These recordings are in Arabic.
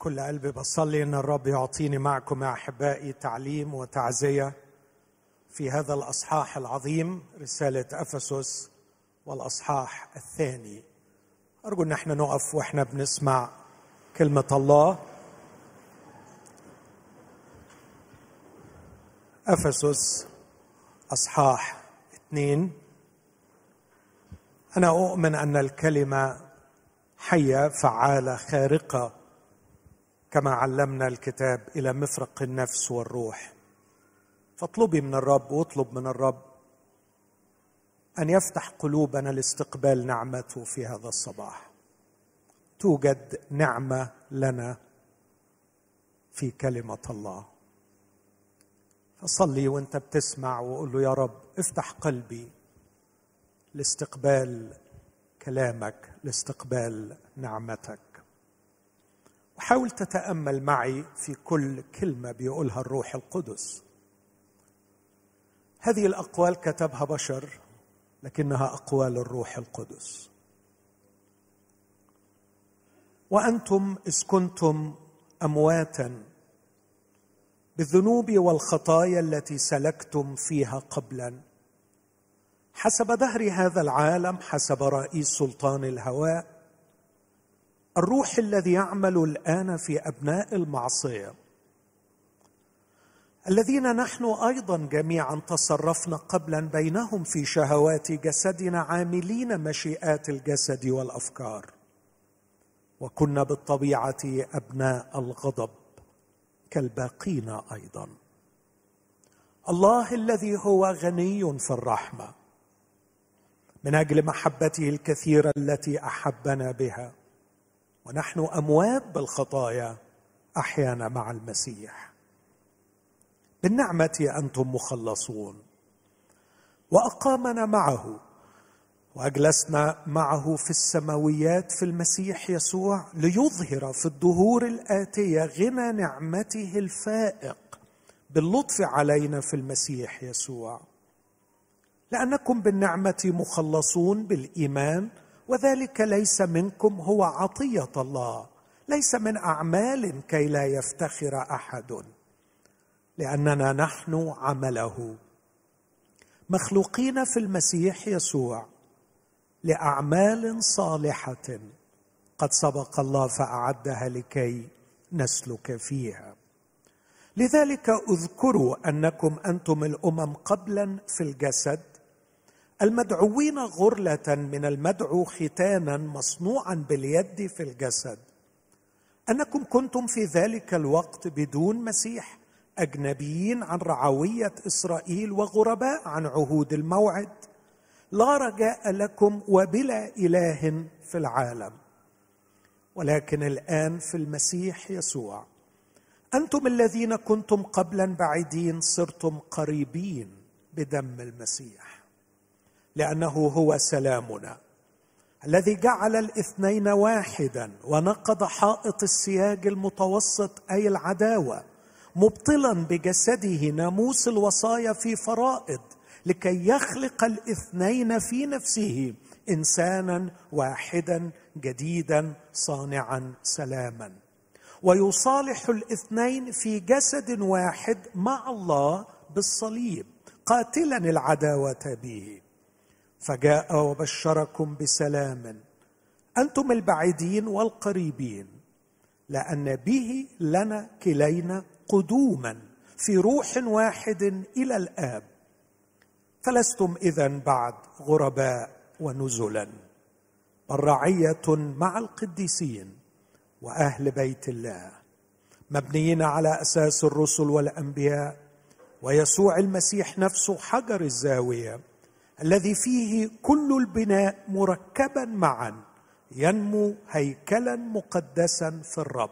كل قلبي بصلي إن الرب يعطيني معكم يا أحبائي تعليم وتعزية في هذا الأصحاح العظيم رسالة أفسس والأصحاح الثاني. أرجو إن إحنا نقف وإحنا بنسمع كلمة الله. أفسس أصحاح اثنين. أنا أؤمن أن الكلمة حية فعالة خارقة. كما علمنا الكتاب إلى مفرق النفس والروح. فاطلبي من الرب واطلب من الرب أن يفتح قلوبنا لاستقبال نعمته في هذا الصباح. توجد نعمة لنا في كلمة الله. فصلي وانت بتسمع وقول له يا رب افتح قلبي لاستقبال كلامك لاستقبال نعمتك. وحاول تتأمل معي في كل كلمة بيقولها الروح القدس. هذه الأقوال كتبها بشر لكنها أقوال الروح القدس. وأنتم إذ كنتم أمواتا بالذنوب والخطايا التي سلكتم فيها قبلا. حسب دهر هذا العالم حسب رئيس سلطان الهواء الروح الذي يعمل الآن في أبناء المعصية. الذين نحن أيضا جميعا تصرفنا قبلا بينهم في شهوات جسدنا عاملين مشيئات الجسد والأفكار. وكنا بالطبيعة أبناء الغضب كالباقين أيضا. الله الذي هو غني في الرحمة. من أجل محبته الكثيرة التي أحبنا بها. ونحن أموات بالخطايا أحيانا مع المسيح. بالنعمة أنتم مخلصون. وأقامنا معه. وأجلسنا معه في السماويات في المسيح يسوع ليظهر في الدهور الآتية غنى نعمته الفائق باللطف علينا في المسيح يسوع. لأنكم بالنعمة مخلصون بالإيمان وذلك ليس منكم هو عطية الله. ليس من أعمال كي لا يفتخر أحد. لأننا نحن عمله. مخلوقين في المسيح يسوع لأعمال صالحة قد سبق الله فأعدها لكي نسلك فيها. لذلك أذكروا أنكم أنتم الأمم قبلا في الجسد المدعوين غرلة من المدعو ختانا مصنوعا باليد في الجسد. أنكم كنتم في ذلك الوقت بدون مسيح أجنبيين عن رعوية إسرائيل وغرباء عن عهود الموعد. لا رجاء لكم وبلا إله في العالم. ولكن الآن في المسيح يسوع. أنتم الذين كنتم قبلا بعيدين صرتم قريبين بدم المسيح. لأنه هو سلامنا. الذي جعل الاثنين واحدا ونقض حائط السياج المتوسط أي العداوة مبطلا بجسده ناموس الوصايا في فرائض لكي يخلق الاثنين في نفسه انسانا واحدا جديدا صانعا سلاما. ويصالح الاثنين في جسد واحد مع الله بالصليب قاتلا العداوة به. فجاء وبشركم بسلام. أنتم البعيدين والقريبين. لأن به لنا كلينا قدوما في روح واحد إلى الآب. فلستم اذا بعد غرباء ونزلا. بل رعيه مع القديسين وأهل بيت الله. مبنيين على أساس الرسل والأنبياء. ويسوع المسيح نفسه حجر الزاوية. الذي فيه كل البناء مركبا معا ينمو هيكلا مقدسا في الرب.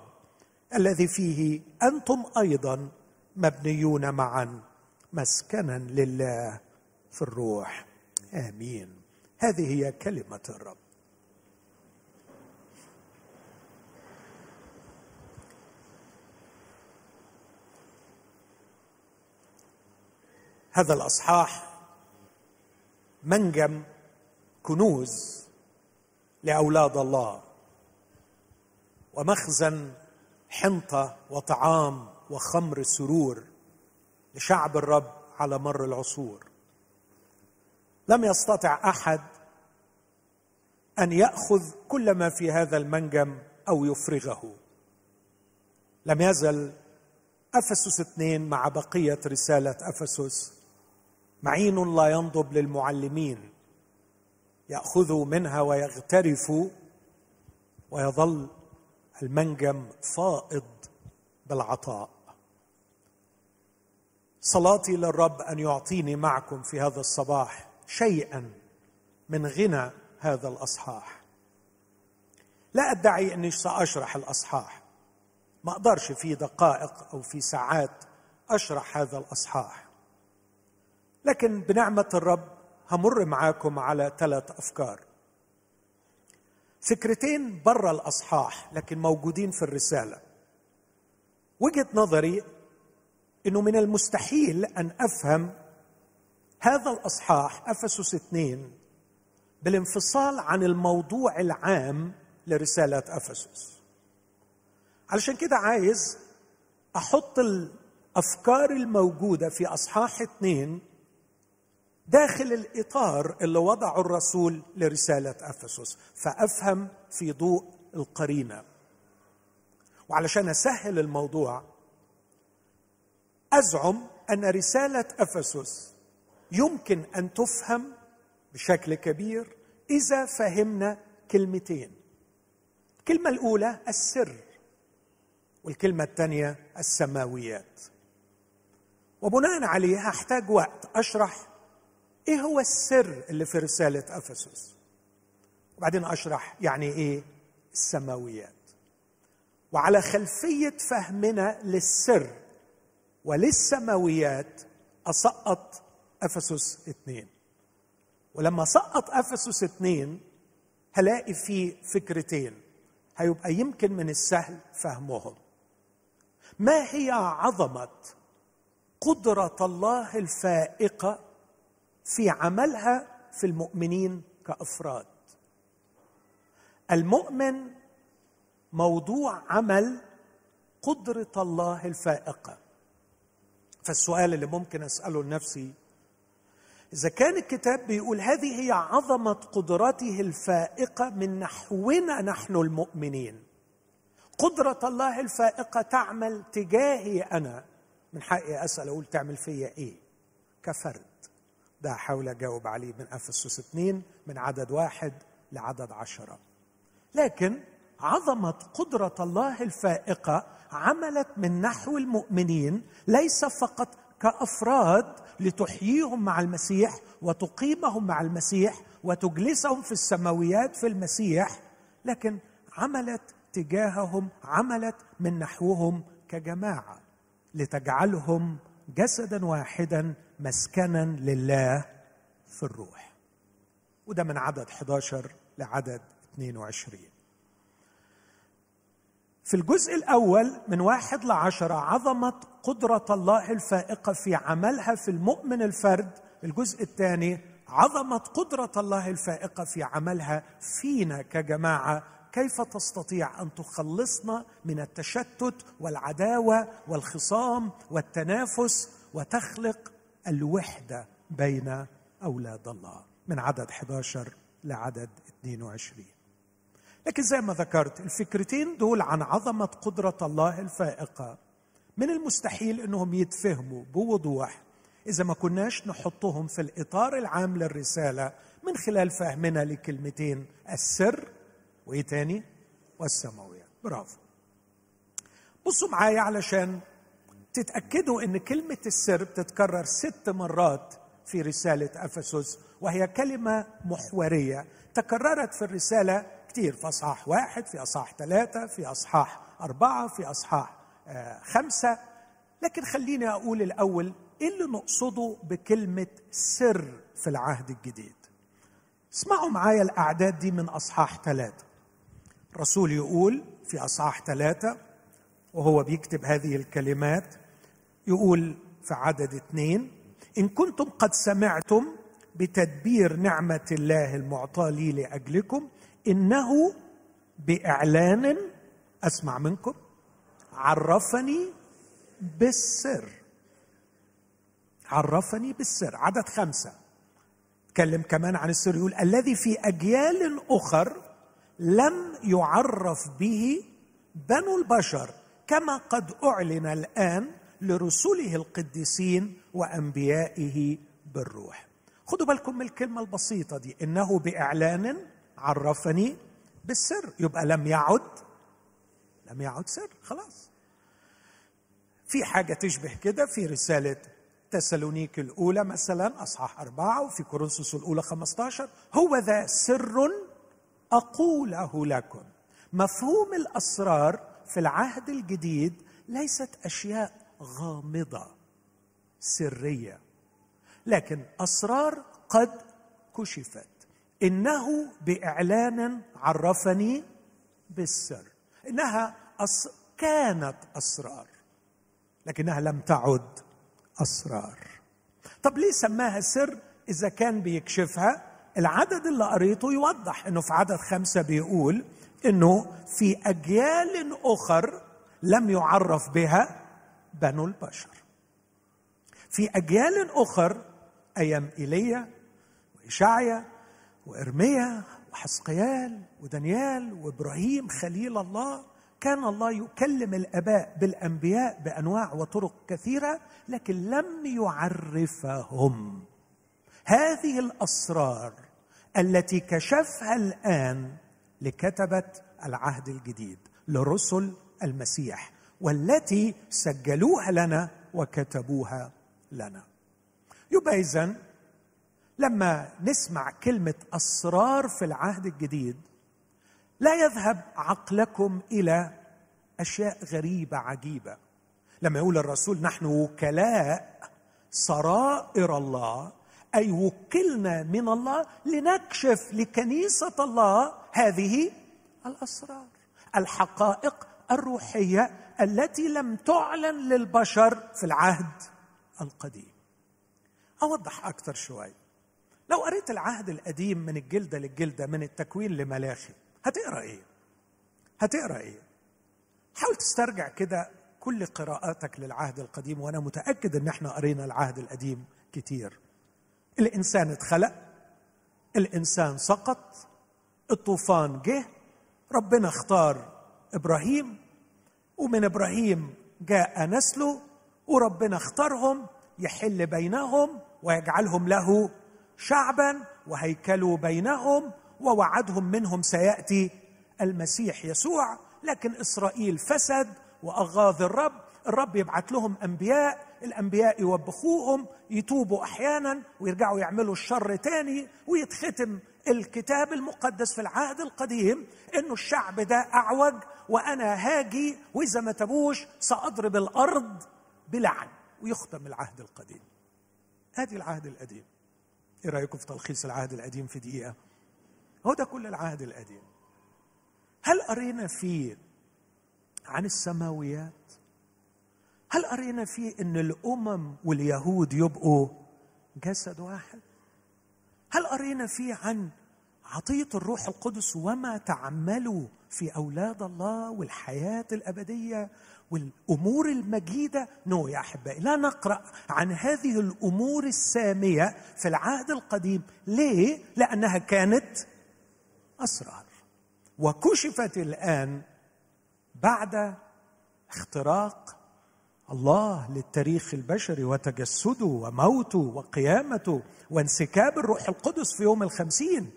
الذي فيه أنتم أيضا مبنيون معا مسكنا لله في الروح. آمين. هذه هي كلمة الرب. هذا الأصحاح منجم كنوز لأولاد الله. ومخزن حنطة وطعام وخمر سرور لشعب الرب على مر العصور. لم يستطع أحد أن يأخذ كل ما في هذا المنجم أو يفرغه. لم يزل أفسس اثنين مع بقية رسالة أفسس. معين لا ينضب للمعلمين يأخذوا منها ويغترفوا ويظل المنجم فائض بالعطاء. صلاتي للرب أن يعطيني معكم في هذا الصباح شيئا من غنى هذا الأصحاح. لا أدعي أني سأشرح الأصحاح. ما أقدرش في دقائق أو في ساعات أشرح هذا الأصحاح. لكن بنعمة الرب همر معاكم على ثلاث أفكار. فكرتين برا الأصحاح لكن موجودين في الرسالة. وجهة نظري إنه من المستحيل أن أفهم هذا الأصحاح أفسس اثنين بالانفصال عن الموضوع العام لرسالة أفسس. علشان كده عايز أحط الأفكار الموجودة في أصحاح اثنين داخل الإطار اللي وضعه الرسول لرسالة أفسس. فأفهم في ضوء القرينة. وعلشان أسهل الموضوع أزعم أن رسالة أفسس يمكن أن تفهم بشكل كبير إذا فهمنا كلمتين. الكلمة الأولى السر والكلمة الثانية السماويات. وبناء عليه هحتاج وقت. أشرح إيه هو السر اللي في رسالة أفسس؟ وبعدين أشرح يعني إيه السماويات. وعلى خلفية فهمنا للسر وللسماويات أسقط أفسس اثنين ولما سقط أفسس اثنين هلاقي فيه فكرتين هيبقى يمكن من السهل فهمهم. ما هي عظمة قدرة الله الفائقة في عملها في المؤمنين كأفراد. المؤمن موضوع عمل قدرة الله الفائقة. فالسؤال اللي ممكن أسأله لنفسي إذا كان الكتاب بيقول هذه هي عظمة قدرته الفائقة من نحونا نحن المؤمنين. قدرة الله الفائقة تعمل تجاهي أنا. من حقي أسأل أقول تعمل فيا إيه؟ كفرد. ده احاول اجاوب عليه من افسس اثنين من عدد واحد لعدد عشرة. لكن عظمه قدرة الله الفائقة عملت من نحو المؤمنين ليس فقط كأفراد لتحييهم مع المسيح وتقيمهم مع المسيح وتجلسهم في السماويات في المسيح لكن عملت تجاههم عملت من نحوهم كجماعة لتجعلهم جسدا واحدا مسكنا لله في الروح. وده من عدد 11 لعدد 22 في الجزء الأول من واحد لعشرة عظمة قدرة الله الفائقة في عملها في المؤمن الفرد. الجزء الثاني عظمة قدرة الله الفائقة في عملها فينا كجماعة. كيف تستطيع أن تخلصنا من التشتت والعداوة والخصام والتنافس وتخلق الوحدة بين أولاد الله من عدد 11 لعدد 22 لكن زي ما ذكرت الفكرتين دول عن عظمة قدرة الله الفائقة. من المستحيل إنهم يتفهموا بوضوح إذا ما كناش نحطهم في الإطار العام للرسالة من خلال فهمنا لكلمتين السر وإيه تاني؟ والسماويات برافو. بصوا معايا علشان تتأكدوا إن كلمة السر بتتكرر ست مرات في رسالة أفسس وهي كلمة محورية. تكررت في الرسالة كتير في أصحاح واحد في أصحاح ثلاثة في أصحاح أربعة في أصحاح آه، خمسة. لكن خليني أقول الأول إيه اللي نقصده بكلمة سر في العهد الجديد؟ اسمعوا معايا الأعداد دي من أصحاح ثلاثة. الرسول يقول في أصحاح ثلاثة وهو بيكتب هذه الكلمات يقول في عدد اثنين إن كنتم قد سمعتم بتدبير نعمة الله المعطاة لي لأجلكم إنه بإعلان أسمع منكم عرفني بالسر. عرفني بالسر. عدد خمسة. تكلم كمان عن السر يقول الذي في أجيال أخر لم يعرف به بنو البشر كما قد أعلن الآن لرسله القديسين وأنبيائه بالروح. خدوا بالكم من الكلمة البسيطة دي إنه بإعلان عرفني بالسر. يبقى لم يعد لم يعد سر خلاص. في حاجة تشبه كده في رسالة تسالونيك الأولى مثلا أصحاح أربعة وفي كورنثوس الأولى 15 هو ذا سر أقوله لكم. مفهوم الأسرار في العهد الجديد ليست أشياء غامضة سرية لكن أسرار قد كشفت. إنه بإعلان عرفني بالسر. إنها أس... كانت أسرار لكنها لم تعد أسرار. طب ليه سماها سر؟ إذا كان بيكشفها العدد اللي قريته يوضح إنه في عدد خمسة بيقول إنه في أجيال أخر لم يعرف بها بنو البشر. في أجيال أخر أيام إيليا وإشعيا وإرميا وحسقيال ودانيال وإبراهيم خليل الله كان الله يكلم الآباء بالأنبياء بأنواع وطرق كثيرة لكن لم يعرفهم. هذه الأسرار التي كشفها الآن لكتبه العهد الجديد لرسل المسيح والتي سجلوها لنا وكتبوها لنا. يبقى اذا لما نسمع كلمة أسرار في العهد الجديد لا يذهب عقلكم إلى أشياء غريبة عجيبة. لما يقول الرسول نحن وكلاء سرائر الله أي وكلنا من الله لنكشف لكنيسة الله هذه الأسرار الحقائق الروحية التي لم تعلن للبشر في العهد القديم. أوضح أكثر شوي. لو قريت العهد القديم من الجلدة للجلدة من التكوين لملاخي هتقرأ إيه؟ هتقرأ إيه؟ حاول تسترجع كده كل قراءاتك للعهد القديم وأنا متأكد إن إحنا قرينا العهد القديم كتير. الإنسان اتخلق الإنسان سقط الطوفان جه ربنا اختار إبراهيم ومن إبراهيم جاء نسله وربنا اختارهم يحل بينهم ويجعلهم له شعبا وهيكلوا بينهم ووعدهم منهم سيأتي المسيح يسوع. لكن إسرائيل فسد وأغاظ الرب الرب يبعث لهم أنبياء الأنبياء يوبخوهم يتوبوا أحيانا ويرجعوا يعملوا الشر تاني ويتختم الكتاب المقدس في العهد القديم إنه الشعب ده أعوج وأنا هاجي وإذا ما تبوش سأضرب الأرض بلعن ويختم العهد القديم. هذه العهد القديم. إيه رأيكم في تلخيص العهد القديم في دقيقة؟ هو ده كل العهد القديم. هل قرينا فيه عن السماويات؟ هل قرينا فيه إن الأمم واليهود يبقوا جسد واحد؟ هل قرينا فيه عن عطية الروح القدس وما تعملوا في أولاد الله والحياة الأبدية والأمور المجيدة؟ نو يا أحبائي لا نقرأ عن هذه الأمور السامية في العهد القديم. ليه؟ لأنها كانت أسرار. وكشفت الآن بعد اختراق الله للتاريخ البشري وتجسده وموته وقيامته وانسكاب الروح القدس في يوم الخمسين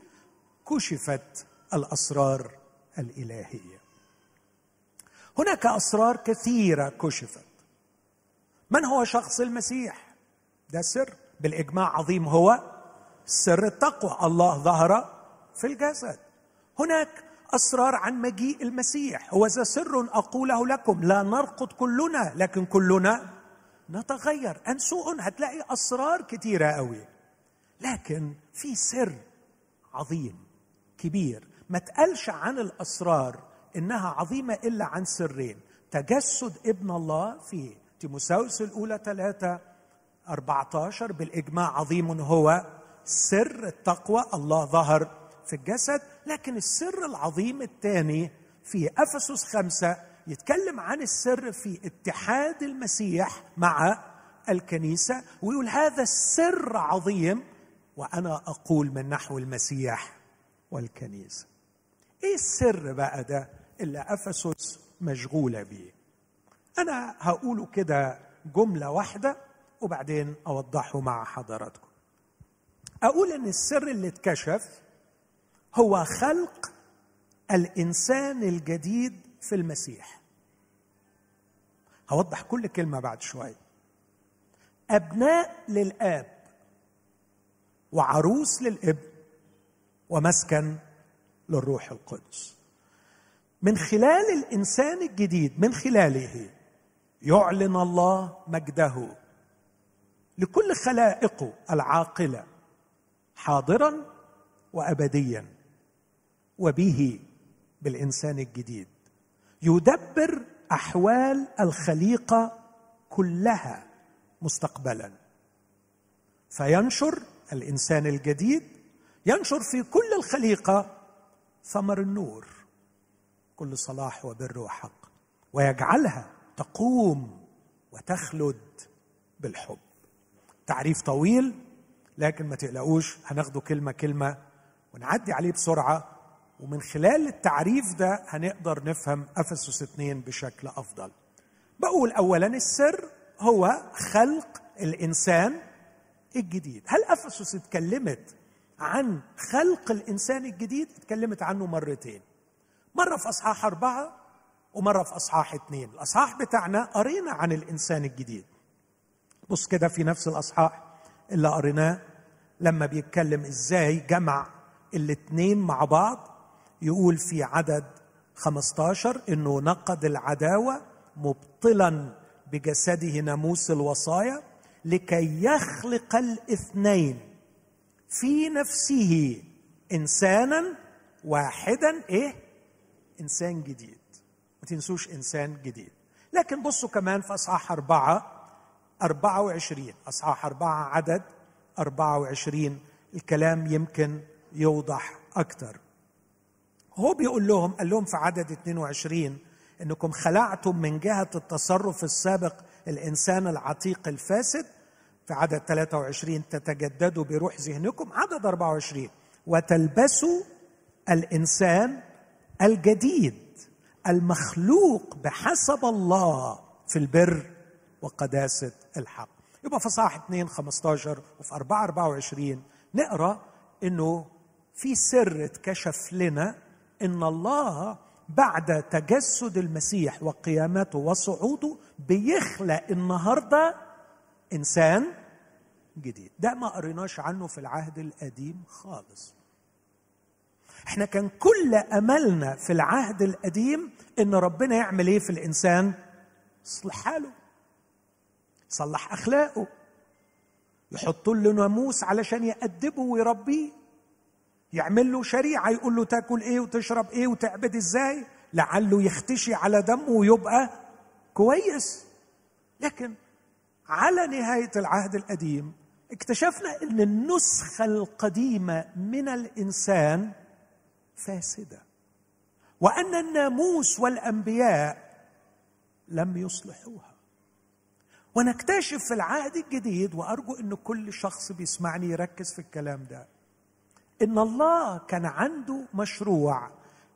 كشفت الأسرار الإلهية. هناك أسرار كثيرة كشفت. من هو شخص المسيح؟ ده سر. بالإجماع عظيم هو سر التقوى. الله ظهر في الجسد. هناك أسرار عن مجيء المسيح. هو ذا سر أقوله لكم لا نرقد كلنا لكن كلنا نتغير. انسوء هتلاقي أسرار كتيرة قوي. لكن في سر عظيم كبير. ما تقالش عن الأسرار إنها عظيمة إلا عن سرين. تجسد ابن الله في تيموساوس الأولى ثلاثة 14 بالإجماع عظيم هو سر التقوى. الله ظهر في الجسد لكن السر العظيم الثاني في أفسس خمسة يتكلم عن السر في اتحاد المسيح مع الكنيسة ويقول هذا السر عظيم وأنا أقول من نحو المسيح والكنيسة. إيه السر بقى ده اللي أفسس مشغولة بيه؟ أنا هقوله كده جملة واحدة وبعدين أوضحه مع حضراتكم. أقول إن السر اللي اتكشف هو خلق الإنسان الجديد في المسيح. هوضح كل كلمة بعد شوية. أبناء للآب وعروس للابن ومسكن للروح القدس. من خلال الإنسان الجديد من خلاله يعلن الله مجده لكل خلائقه العاقلة حاضرا وابديا. وبه بالإنسان الجديد. يدبر أحوال الخليقة كلها مستقبلا. فينشر الإنسان الجديد ينشر في كل الخليقة ثمر النور. كل صلاح وبر وحق. ويجعلها تقوم وتخلد بالحب. تعريف طويل لكن ما تقلقوش هناخده كلمة كلمة ونعدي عليه بسرعة. ومن خلال التعريف ده هنقدر نفهم أفسس اثنين بشكل أفضل. بقول اولا السر هو خلق الإنسان الجديد. هل أفسس اتكلمت عن خلق الإنسان الجديد؟ اتكلمت عنه مرتين. مرة في أصحاح أربعة ومرة في أصحاح اثنين. الأصحاح بتاعنا قرينا عن الإنسان الجديد. بص كده في نفس الأصحاح اللي قريناه لما بيتكلم إزاي جمع الاثنين مع بعض يقول في عدد 15 إنه نقد العداوة مبطلا بجسده ناموس الوصايا لكي يخلق الاثنين في نفسه انسانا واحدا إيه؟ إنسان جديد. ما تنسوش إنسان جديد. لكن بصوا كمان في أصحاح أربعة 24 أصحاح أربعة عدد 24 الكلام يمكن يوضح أكثر. هو بيقول لهم قال لهم في عدد 22 إنكم خلعتم من جهة التصرف السابق الإنسان العتيق الفاسد في عدد 23 تتجددوا بروح ذهنكم عدد 24 وتلبسوا الإنسان الجديد المخلوق بحسب الله في البر وقداسة الحق. يبقى في صح 2 15 وفي 4 24 نقرأ إنه في سر اتكشف لنا إن الله بعد تجسد المسيح وقيامته وصعوده بيخلق النهارده إنسان جديد. ده ما قريناش عنه في العهد القديم خالص. إحنا كان كل أملنا في العهد القديم إن ربنا يعمل إيه في الإنسان؟ يصلح حاله. يصلح أخلاقه. يحط له ناموس علشان يأدبه ويربيه. يعمل له شريعة يقول له تاكل إيه وتشرب إيه وتعبد إزاي؟ لعله يختشي على دمه ويبقى كويس. لكن على نهاية العهد القديم اكتشفنا إن النسخة القديمة من الإنسان فاسدة وأن الناموس والأنبياء لم يصلحوها. ونكتشف في العهد الجديد وأرجو إن كل شخص بيسمعني يركز في الكلام ده إن الله كان عنده مشروع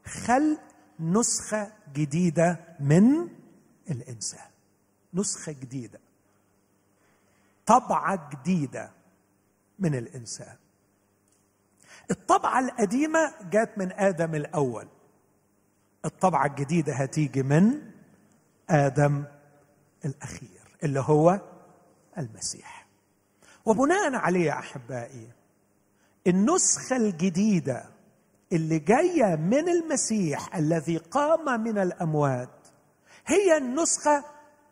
خلق نسخة جديدة من الإنسان. نسخة جديدة. طبعة جديدة من الإنسان. الطبعة القديمة جات من آدم الأول. الطبعة الجديدة هتيجي من آدم الأخير اللي هو المسيح. وبناء عليه يا أحبائي النسخة الجديدة اللي جاية من المسيح الذي قام من الأموات هي النسخة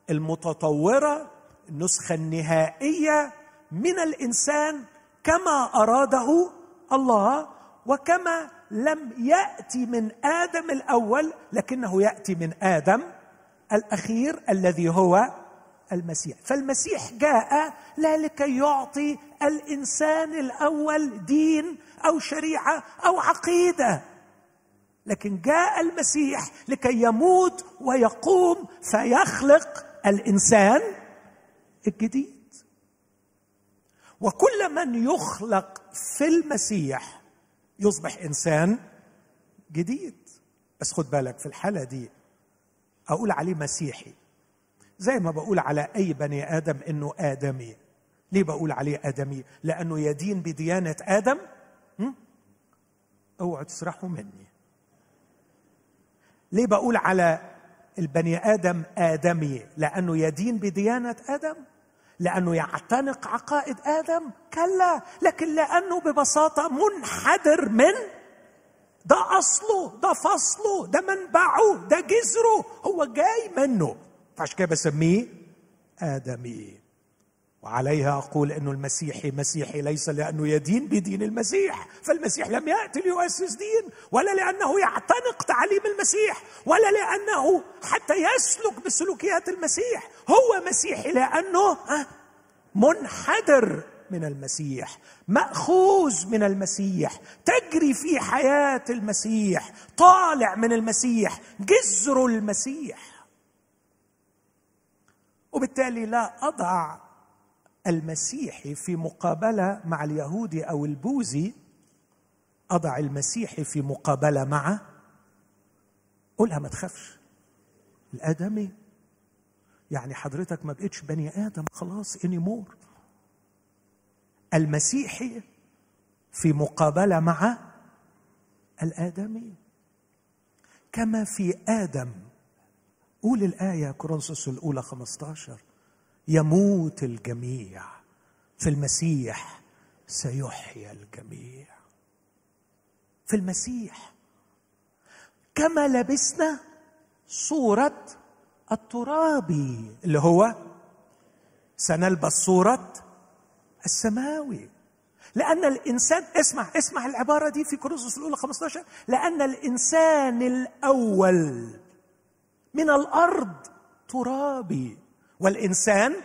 المتطورة النسخة النهائية من الإنسان كما أراده الله وكما لم يأتي من آدم الأول لكنه يأتي من آدم الأخير الذي هو المسيح. فالمسيح جاء لا لكي يعطي الإنسان الأول دين أو شريعة أو عقيدة. لكن جاء المسيح لكي يموت ويقوم فيخلق الإنسان الجديد. وكل من يخلق في المسيح يصبح إنسان جديد. بس خد بالك في الحالة دي أقول عليه مسيحي. زي ما بقول على أي بني آدم إنه آدمي. ليه بقول عليه آدمي؟ لأنه يدين بديانة آدم. اوعوا تسرحوا مني. ليه بقول على البني آدم آدمي؟ لأنه يدين بديانة آدم. لأنه يعتنق عقائد آدم. كلا. لكن لأنه ببساطة منحدر من ده أصله ده فصله ده منبعه ده جذره. هو جاي منه. فعشان كده بسميه آدمي. وعليها أقول إنه المسيحي مسيحي ليس لأنه يدين بدين المسيح فالمسيح لم يأتي ليؤسس دين ولا لأنه يعتنق تعاليم المسيح ولا لأنه حتى يسلك بسلوكيات المسيح. هو مسيحي لأنه منحدر من المسيح مأخوذ من المسيح تجري في حياة المسيح طالع من المسيح جذر المسيح. وبالتالي لا أضع المسيحي في مقابلة مع اليهودي أو البوذي. أضع المسيحي في مقابلة مع قولها ما تخافش الآدمي. يعني حضرتك ما بقتش بني آدم خلاص اني مور المسيحي في مقابلة مع الآدمي. كما في آدم قول الآية كورنثوس الأولى 15 يموت الجميع في المسيح سيحيا الجميع. في المسيح. كما لبسنا صورة الترابي اللي هو سنلبس صورة السماوي. لأن الإنسان اسمع اسمع العبارة دي في كورنثوس الأولى 15 لأن الإنسان الأول من الأرض ترابي والإنسان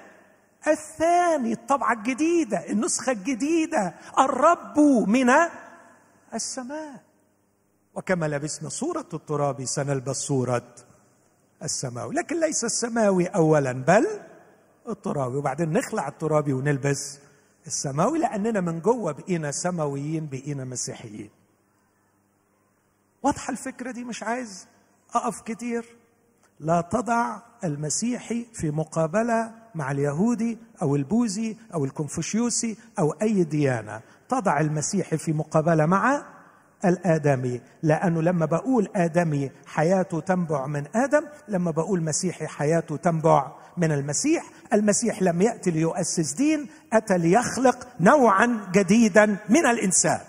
الثاني الطبعة الجديدة النسخة الجديدة الرب من السماء. وكما لبسنا صورة التراب سنلبس صورة السماوي. لكن ليس السماوي أولا بل الترابي. وبعدين نخلع الترابي ونلبس السماوي لأننا من جوه بقينا سماويين بقينا مسيحيين. واضحة الفكرة دي؟ مش عايز أقف كتير. لا تضع المسيحي في مقابلة مع اليهودي أو البوذي أو الكونفوشيوسي أو أي ديانة. تضع المسيحي في مقابلة مع الآدمي لأنه لما بقول آدمي حياته تنبع من آدم لما بقول مسيحي حياته تنبع من المسيح المسيح لم يأتي ليؤسس دين أتى ليخلق نوعا جديدا من الإنسان.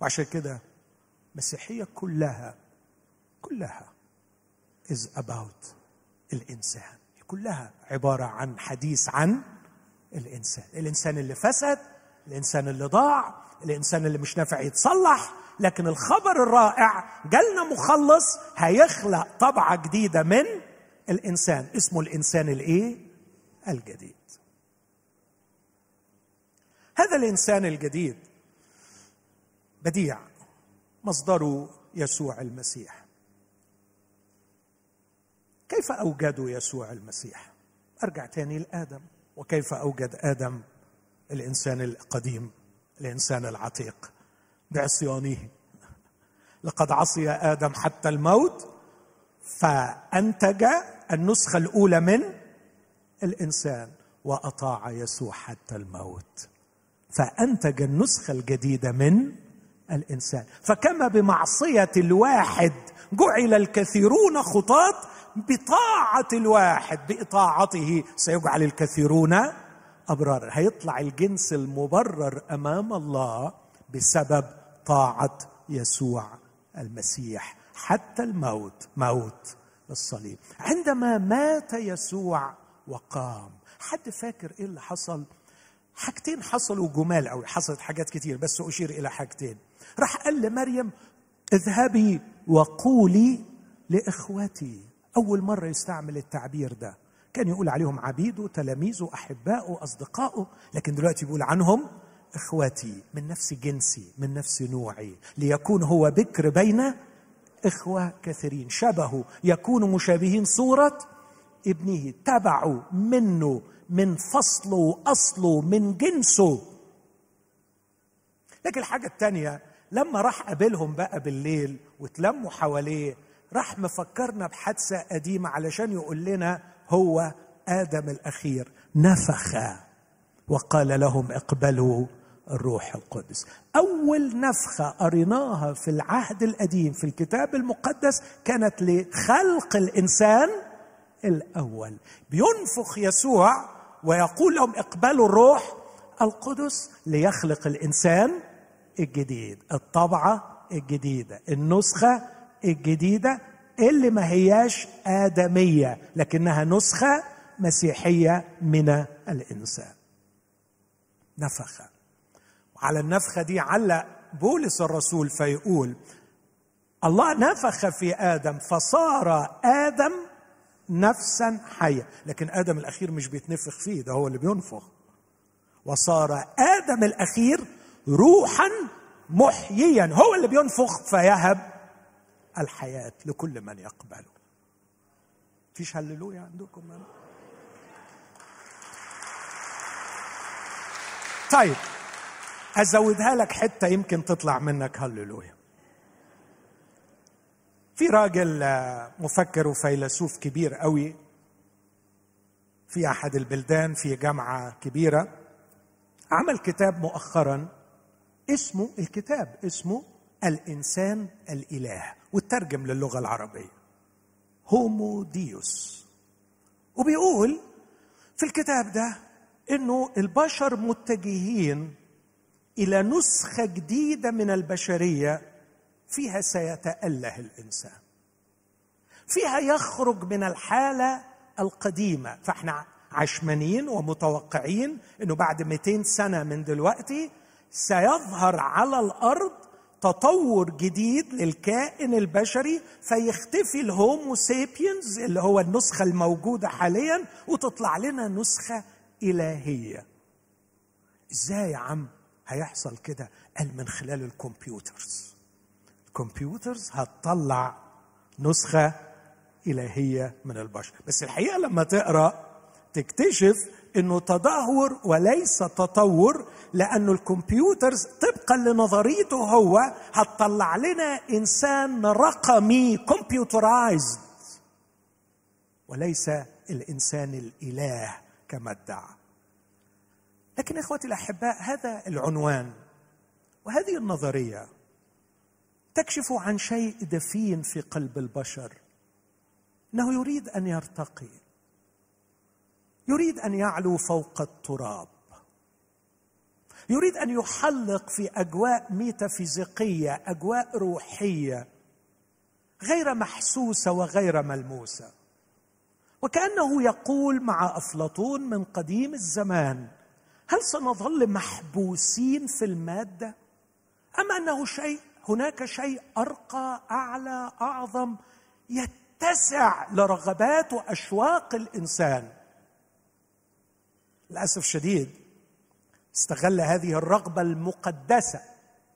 وعشان كده المسيحيه كلها كلها is about الإنسان. كلها عبارة عن حديث عن الإنسان. الإنسان اللي فسد الإنسان اللي ضاع الإنسان اللي مش نافع يتصلح لكن الخبر الرائع جالنا مخلص هيخلق طبعة جديدة من الإنسان. اسمه الإنسان الإيه؟ الجديد. هذا الإنسان الجديد بديع مصدره يسوع المسيح. كيف اوجدوا يسوع المسيح؟ أرجع تاني لآدم. وكيف أوجد آدم؟ الإنسان القديم الإنسان العتيق. بعصيانه. لقد عصي آدم حتى الموت فأنتج النسخة الأولى من الإنسان وأطاع يسوع حتى الموت. فأنتج النسخة الجديدة من الإنسان. فكما بمعصية الواحد جعل الكثيرون خطاة بطاعة الواحد بإطاعته. سيجعل الكثيرون أبرار هيطلع الجنس المبرر أمام الله بسبب طاعة يسوع المسيح. حتى الموت موت الصليب عندما مات يسوع وقام حد فاكر إيه اللي حصل؟ حاجتين حصلوا جمال قوي حصلت حاجات كتير بس أشير إلى حاجتين. راح قال لمريم اذهبي وقولي لاخوتي أول مرة يستعمل التعبير ده. كان يقول عليهم عبيده تلاميذه احبائه اصدقائه لكن دلوقتي بيقول عنهم اخوتي من نفس جنسي من نفس نوعي. ليكون هو بكر بين إخوة كثيرين. شبهه يكون مشابهين صورة ابنه. تبعوا منه من فصله واصله من جنسه. لكن الحاجة الثانية لما راح قابلهم بقى بالليل وتلموا حواليه راح مفكرنا بحادثة قديمة علشان يقول لنا هو آدم الأخير نفخ وقال لهم اقبلوا الروح القدس. أول نفخة قريناها في العهد القديم في الكتاب المقدس كانت لخلق الإنسان الأول. بينفخ يسوع ويقول لهم اقبلوا الروح القدس ليخلق الإنسان الجديد الطبعة الجديدة النسخة الجديدة اللي ما هياش آدمية لكنها نسخة مسيحية من الإنسان. نفخ وعلى النفخة دي علق بولس الرسول فيقول الله نفخ في آدم فصار آدم نفسا حية. لكن آدم الأخير مش بيتنفخ فيه ده هو اللي بينفخ. وصار آدم الأخير روحا محييا. هو اللي بينفخ فيهب الحياة لكل من يقبله فيش هللويا عندكم؟ من؟ طيب أزودها لك حتة يمكن تطلع منك هللويا. في راجل آه، مفكر وفيلسوف كبير قوي في أحد البلدان في جامعة كبيرة عمل كتاب مؤخرا اسمه الكتاب اسمه الإنسان الإله وترجم للغة العربية. هومو ديوس وبيقول في الكتاب ده إنه البشر متجهين إلى نسخة جديدة من البشرية فيها سيتأله الإنسان. فيها يخرج من الحالة القديمة. فإحنا عشمانيين ومتوقعين إنه بعد 200 سنة من دلوقتي سيظهر على الأرض تطور جديد للكائن البشري فيختفي الهومو سيبينز اللي هو النسخة الموجودة حاليا وتطلع لنا نسخة إلهية. إزاي يا عم هيحصل كده؟ قال من خلال ال computers. ال computers هتطلع نسخة إلهية من البشر. بس الحقيقة لما تقرأ تكتشف إنه تدهور وليس تطور لأنه ال computers طبقا لنظريته هو هتطلع لنا إنسان رقمي computerized وليس الإنسان الإله كما ادعى. لكن إخوتي الأحباء هذا العنوان وهذه النظرية تكشف عن شيء دفين في قلب البشر إنه يريد أن يرتقي. يريد أن يعلو فوق التراب. يريد أن يحلق في أجواء ميتافيزيقية أجواء روحية غير محسوسة وغير ملموسة. وكأنه يقول مع أفلاطون من قديم الزمان هل سنظل محبوسين في المادة؟ أم أنه شيء هناك شيء أرقى أعلى أعظم يتسع لرغبات وأشواق الإنسان؟ للأسف الشديد استغل هذه الرغبة المقدسة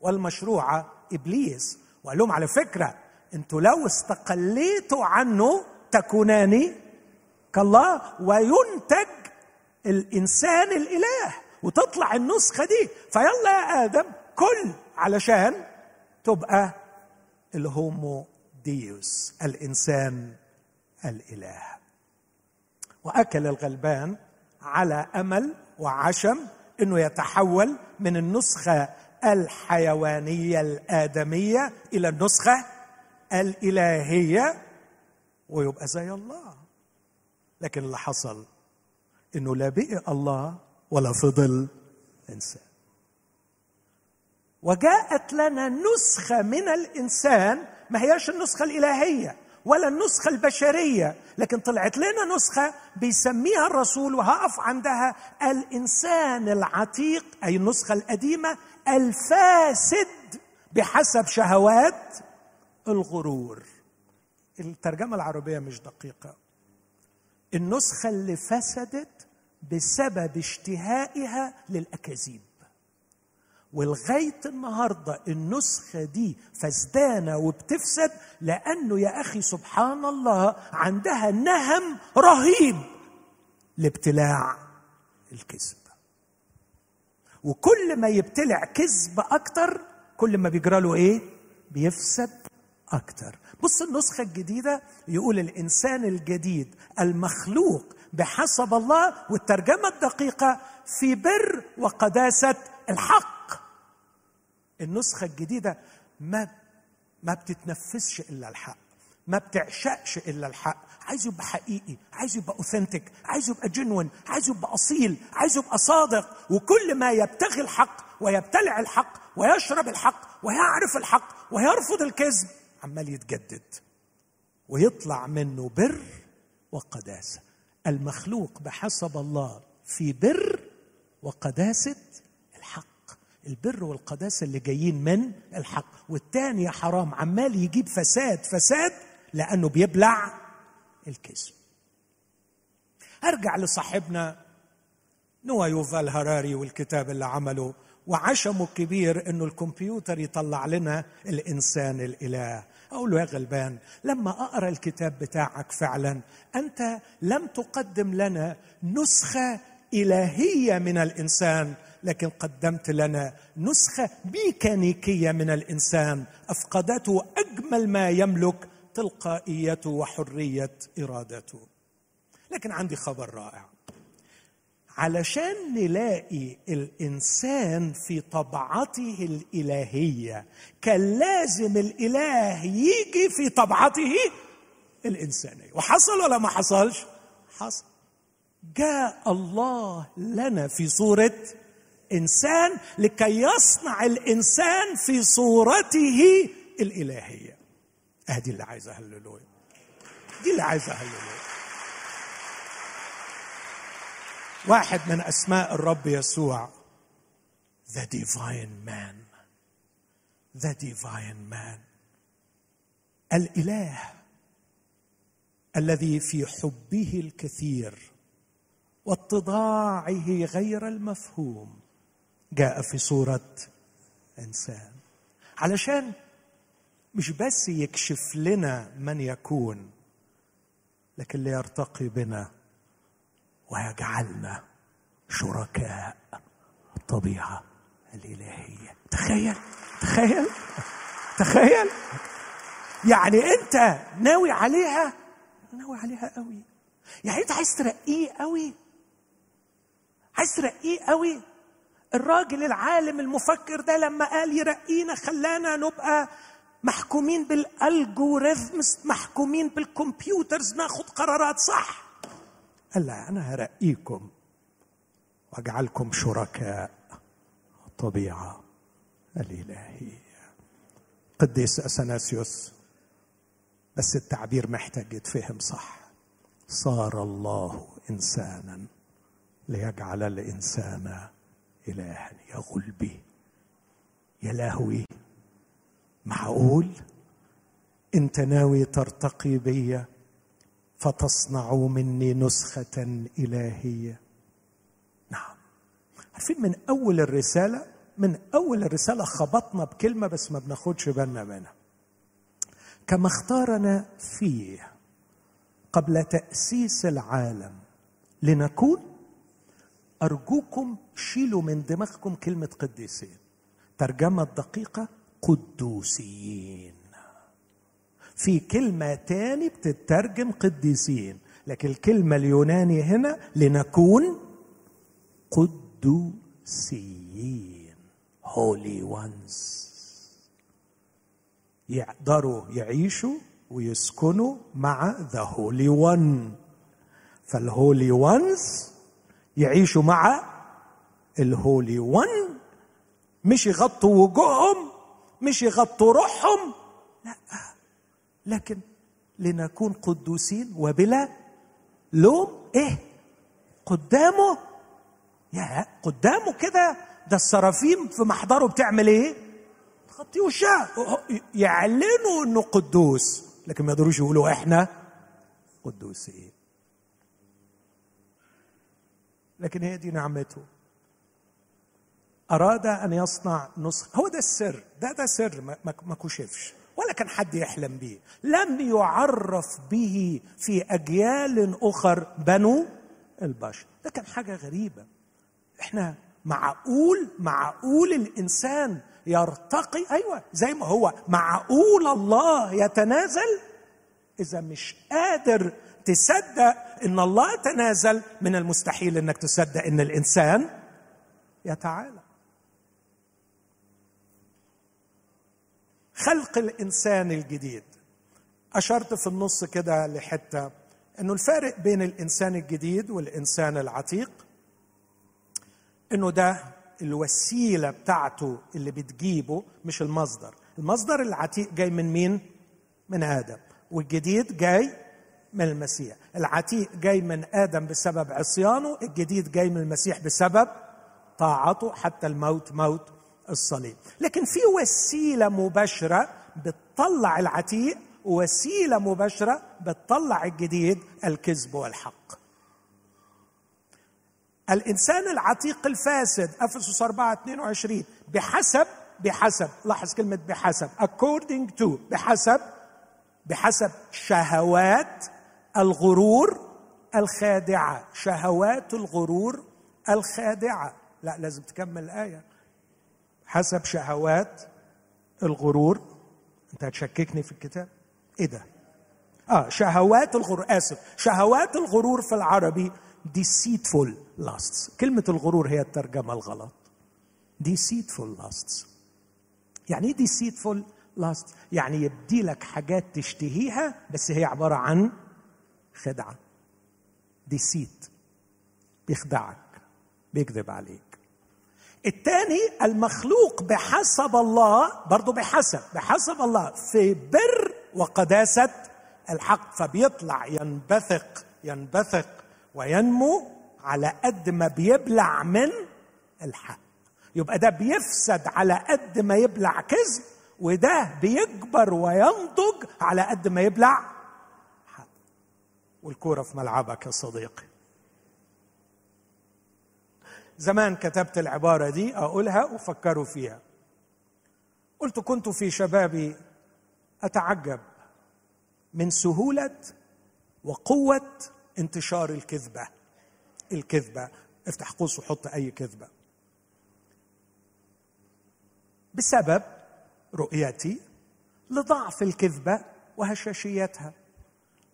والمشروعة إبليس. وقال لهم على فكرة أنتوا لو استقليتوا عنه تكونان كالله وينتج الإنسان الإله. وتطلع النسخة دي. فيلا يا آدم كل علشان تبقى الهومو ديوس الإنسان الإله. وأكل الغلبان على أمل وعشم إنه يتحول من النسخة الحيوانية الآدمية إلى النسخة الإلهية ويبقى زي الله. لكن اللي حصل إنه لا بقي الله ولا فضل إنسان. وجاءت لنا نسخة من الإنسان ما هياش النسخة الإلهية. ولا النسخة البشرية لكن طلعت لنا نسخة بيسميها الرسول وهقف عندها الإنسان العتيق أي النسخة القديمة الفاسد بحسب شهوات الغرور. الترجمة العربية مش دقيقة. النسخة اللي فسدت بسبب اشتهائها للأكاذيب. ولغاية النهارده النسخة دي فسدانه وبتفسد لأنه يا أخي سبحان الله عندها نهم رهيب لابتلاع الكذب. وكل ما يبتلع كذب أكتر كل ما بيجرى له إيه؟ بيفسد أكتر. بص النسخة الجديدة يقول الإنسان الجديد المخلوق بحسب الله والترجمة الدقيقة في بر وقداسة الحق. النسخة الجديدة ما ما بتتنفسش إلا الحق ما بتعشقش إلا الحق. عايز يبقى حقيقي عايز يبقى اوثنتيك عايز يبقى جنون عايز يبقى أصيل عايز يبقى صادق. وكل ما يبتغي الحق ويبتلع الحق ويشرب الحق ويعرف الحق ويرفض الكذب عمال يتجدد ويطلع منه بر وقداسة. المخلوق بحسب الله في بر وقداسة الحق البر والقداسة اللي جايين من الحق. والتاني يا حرام عمال يجيب فساد فساد لأنه بيبلع الكذب. أرجع لصاحبنا نوا يوفال هراري والكتاب اللي عمله وعشمه كبير إنه الكمبيوتر يطلع لنا الإنسان الإله. أقول له يا غلبان لما أقرأ الكتاب بتاعك فعلا أنت لم تقدم لنا نسخة إلهية من الإنسان. لكن قدمت لنا نسخة ميكانيكية من الإنسان أفقدته أجمل ما يملك تلقائيته وحرية إرادته. لكن عندي خبر رائع. علشان نلاقي الإنسان في طبعته الإلهية كان لازم الإله يجي في طبعته الإنسانية. وحصل ولا ما حصلش؟ حصل. جاء الله لنا في صورة انسان لكي يصنع الإنسان في صورته الإلهية. ادي اللي عايزة هللويا. دي اللي عايزة هللويا. واحد من أسماء الرب يسوع the divine man. The divine man. الإله الذي في حبه الكثير واتضاعه غير المفهوم جاء في صورة إنسان. علشان مش بس يكشف لنا من يكون لكن ليرتقي بنا ويجعلنا شركاء الطبيعة الإلهية. تخيل تخيل تخيل. يعني أنت ناوي عليها؟ ناوي عليها قوي. يعني أنت عايز ترقيه قوي؟ عايز ترقيه قوي؟ الراجل العالم المفكر ده لما قال يرقينا خلانا نبقى محكومين بالالجوريزمز محكومين بالكمبيوترز ناخد قرارات صح. قال لا أنا هرقيكم وأجعلكم شركاء الطبيعه الإلهية. قديس اثناسيوس بس التعبير محتاج يتفهم صح. صار الله إنسانا ليجعل الإنسان الها يا غلبي يا لهوي. معقول؟ أنت ناوي ترتقي بي فتصنع مني نسخة إلهية. نعم. عارفين من أول الرسالة من أول الرسالة خبطنا بكلمة بس ما بناخدش بالنا منها. كما اختارنا فيه قبل تأسيس العالم لنكون أرجوكم شيلوا من دماغكم كلمة قديسين. ترجمة دقيقة قدوسيين. في كلمة تاني بتترجم قديسين لكن الكلمة اليوناني هنا لنكون قدوسيين holy ones. يقدروا يعيشوا ويسكنوا مع ذا هولي ون فالهولي وانز يعيشوا مع الهولي ون مش يغطوا وجوههم مش يغطوا روحهم. لا. لكن لنكون قدوسين وبلا لوم. إيه؟ قدامه. يا قدامه كده. ده السرافيم في محضره بتعمل إيه؟ تغطي وشها يعلنوا إنه قدوس. لكن ما يقدروش يقولوا إحنا قدوسين. لكن هي دي نعمته. أراد أن يصنع نسخة. هو ده السر. ده ده سر. ما كشفش. ولا كان حد يحلم به. لم يعرف به في أجيال أخر بنو البشر. ده كان حاجة غريبة. إحنا معقول معقول الإنسان يرتقي أيوه زي ما هو معقول الله يتنازل إذا مش قادر تصدق إن الله تنازل من المستحيل إنك تصدق إن الإنسان يتعالى. خلق الإنسان الجديد. أشرت في النص كده لحتة إنه الفارق بين الإنسان الجديد والإنسان العتيق إنه ده الوسيلة بتاعته اللي بتجيبه مش المصدر. المصدر العتيق جاي من مين؟ من آدم. والجديد جاي من المسيح. العتيق جاي من آدم بسبب عصيانه الجديد جاي من المسيح بسبب طاعته حتى الموت موت الصليب. لكن في وسيلة مباشرة بتطلع العتيق وسيله مباشرة بتطلع الجديد الكذب والحق. الإنسان العتيق الفاسد أفسس 4 22 بحسب بحسب لاحظ كلمة بحسب according to بحسب بحسب شهوات الغرور الخادعة شهوات الغرور الخادعة. لا لازم تكمل الايه حسب شهوات الغرور. أنت هتشككني في الكتاب؟ إيه ده؟ آه شهوات الغرور. آسف. شهوات الغرور في العربي deceitful lusts. كلمة الغرور هي الترجمة الغلط. deceitful lusts. يعني إيه deceitful lusts يعني يبدي لك حاجات تشتهيها بس هي عبارة عن خدعة. Deceit. بيخدعك. بيكذب عليك. الثاني المخلوق بحسب الله برضه بحسب بحسب الله في بر وقداسة الحق فبيطلع ينبثق ينبثق وينمو على قد ما بيبلع من الحق. يبقى ده بيفسد على قد ما يبلع كذب وده بيكبر وينضج على قد ما يبلع والكوره في ملعبك يا صديقي. زمان كتبت العبارة دي أقولها وفكروا فيها. قلت كنت في شبابي أتعجب من سهولة وقوة انتشار الكذبة. الكذبة. افتح قوس وحط أي كذبة. بسبب رؤيتي لضعف الكذبة وهشاشيتها.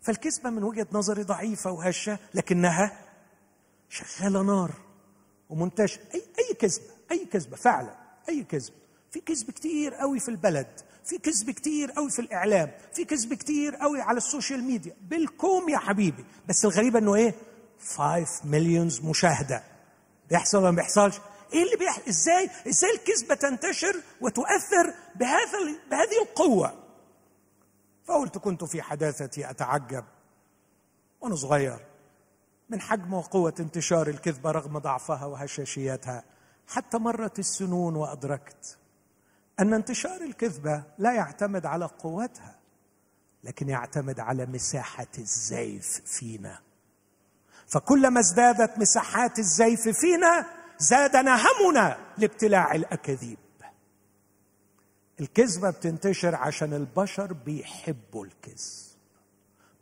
فالكذبة من وجهة نظري ضعيفة وهشة لكنها شغالة نار ومنتشر أي أي كذبة أي كذبة فعلا أي كذب في كذب كتير قوي في البلد في كذب كتير قوي في الإعلام في كذب كتير قوي على ال social media. بالكوم يا حبيبي. بس الغريبة إنه إيه؟ 5 millions مشاهدة. بيحصل ولا ما بيحصلش؟ إيه اللي بيحصل؟ إزاي إزاي الكذبة تنتشر وتؤثر بهذا بهذه القوة؟ فقلت كنت في حداثتي أتعجب. وأنا صغير من حجم وقوة انتشار الكذبة رغم ضعفها وهشاشيتها حتى مرت السنون وأدركت أن انتشار الكذبة لا يعتمد على قوتها لكن يعتمد على مساحة الزيف فينا. فكلما ازدادت مساحات الزيف فينا زادنا همنا لابتلاع الأكاذيب. الكذبة بتنتشر عشان البشر بيحبوا الكذب.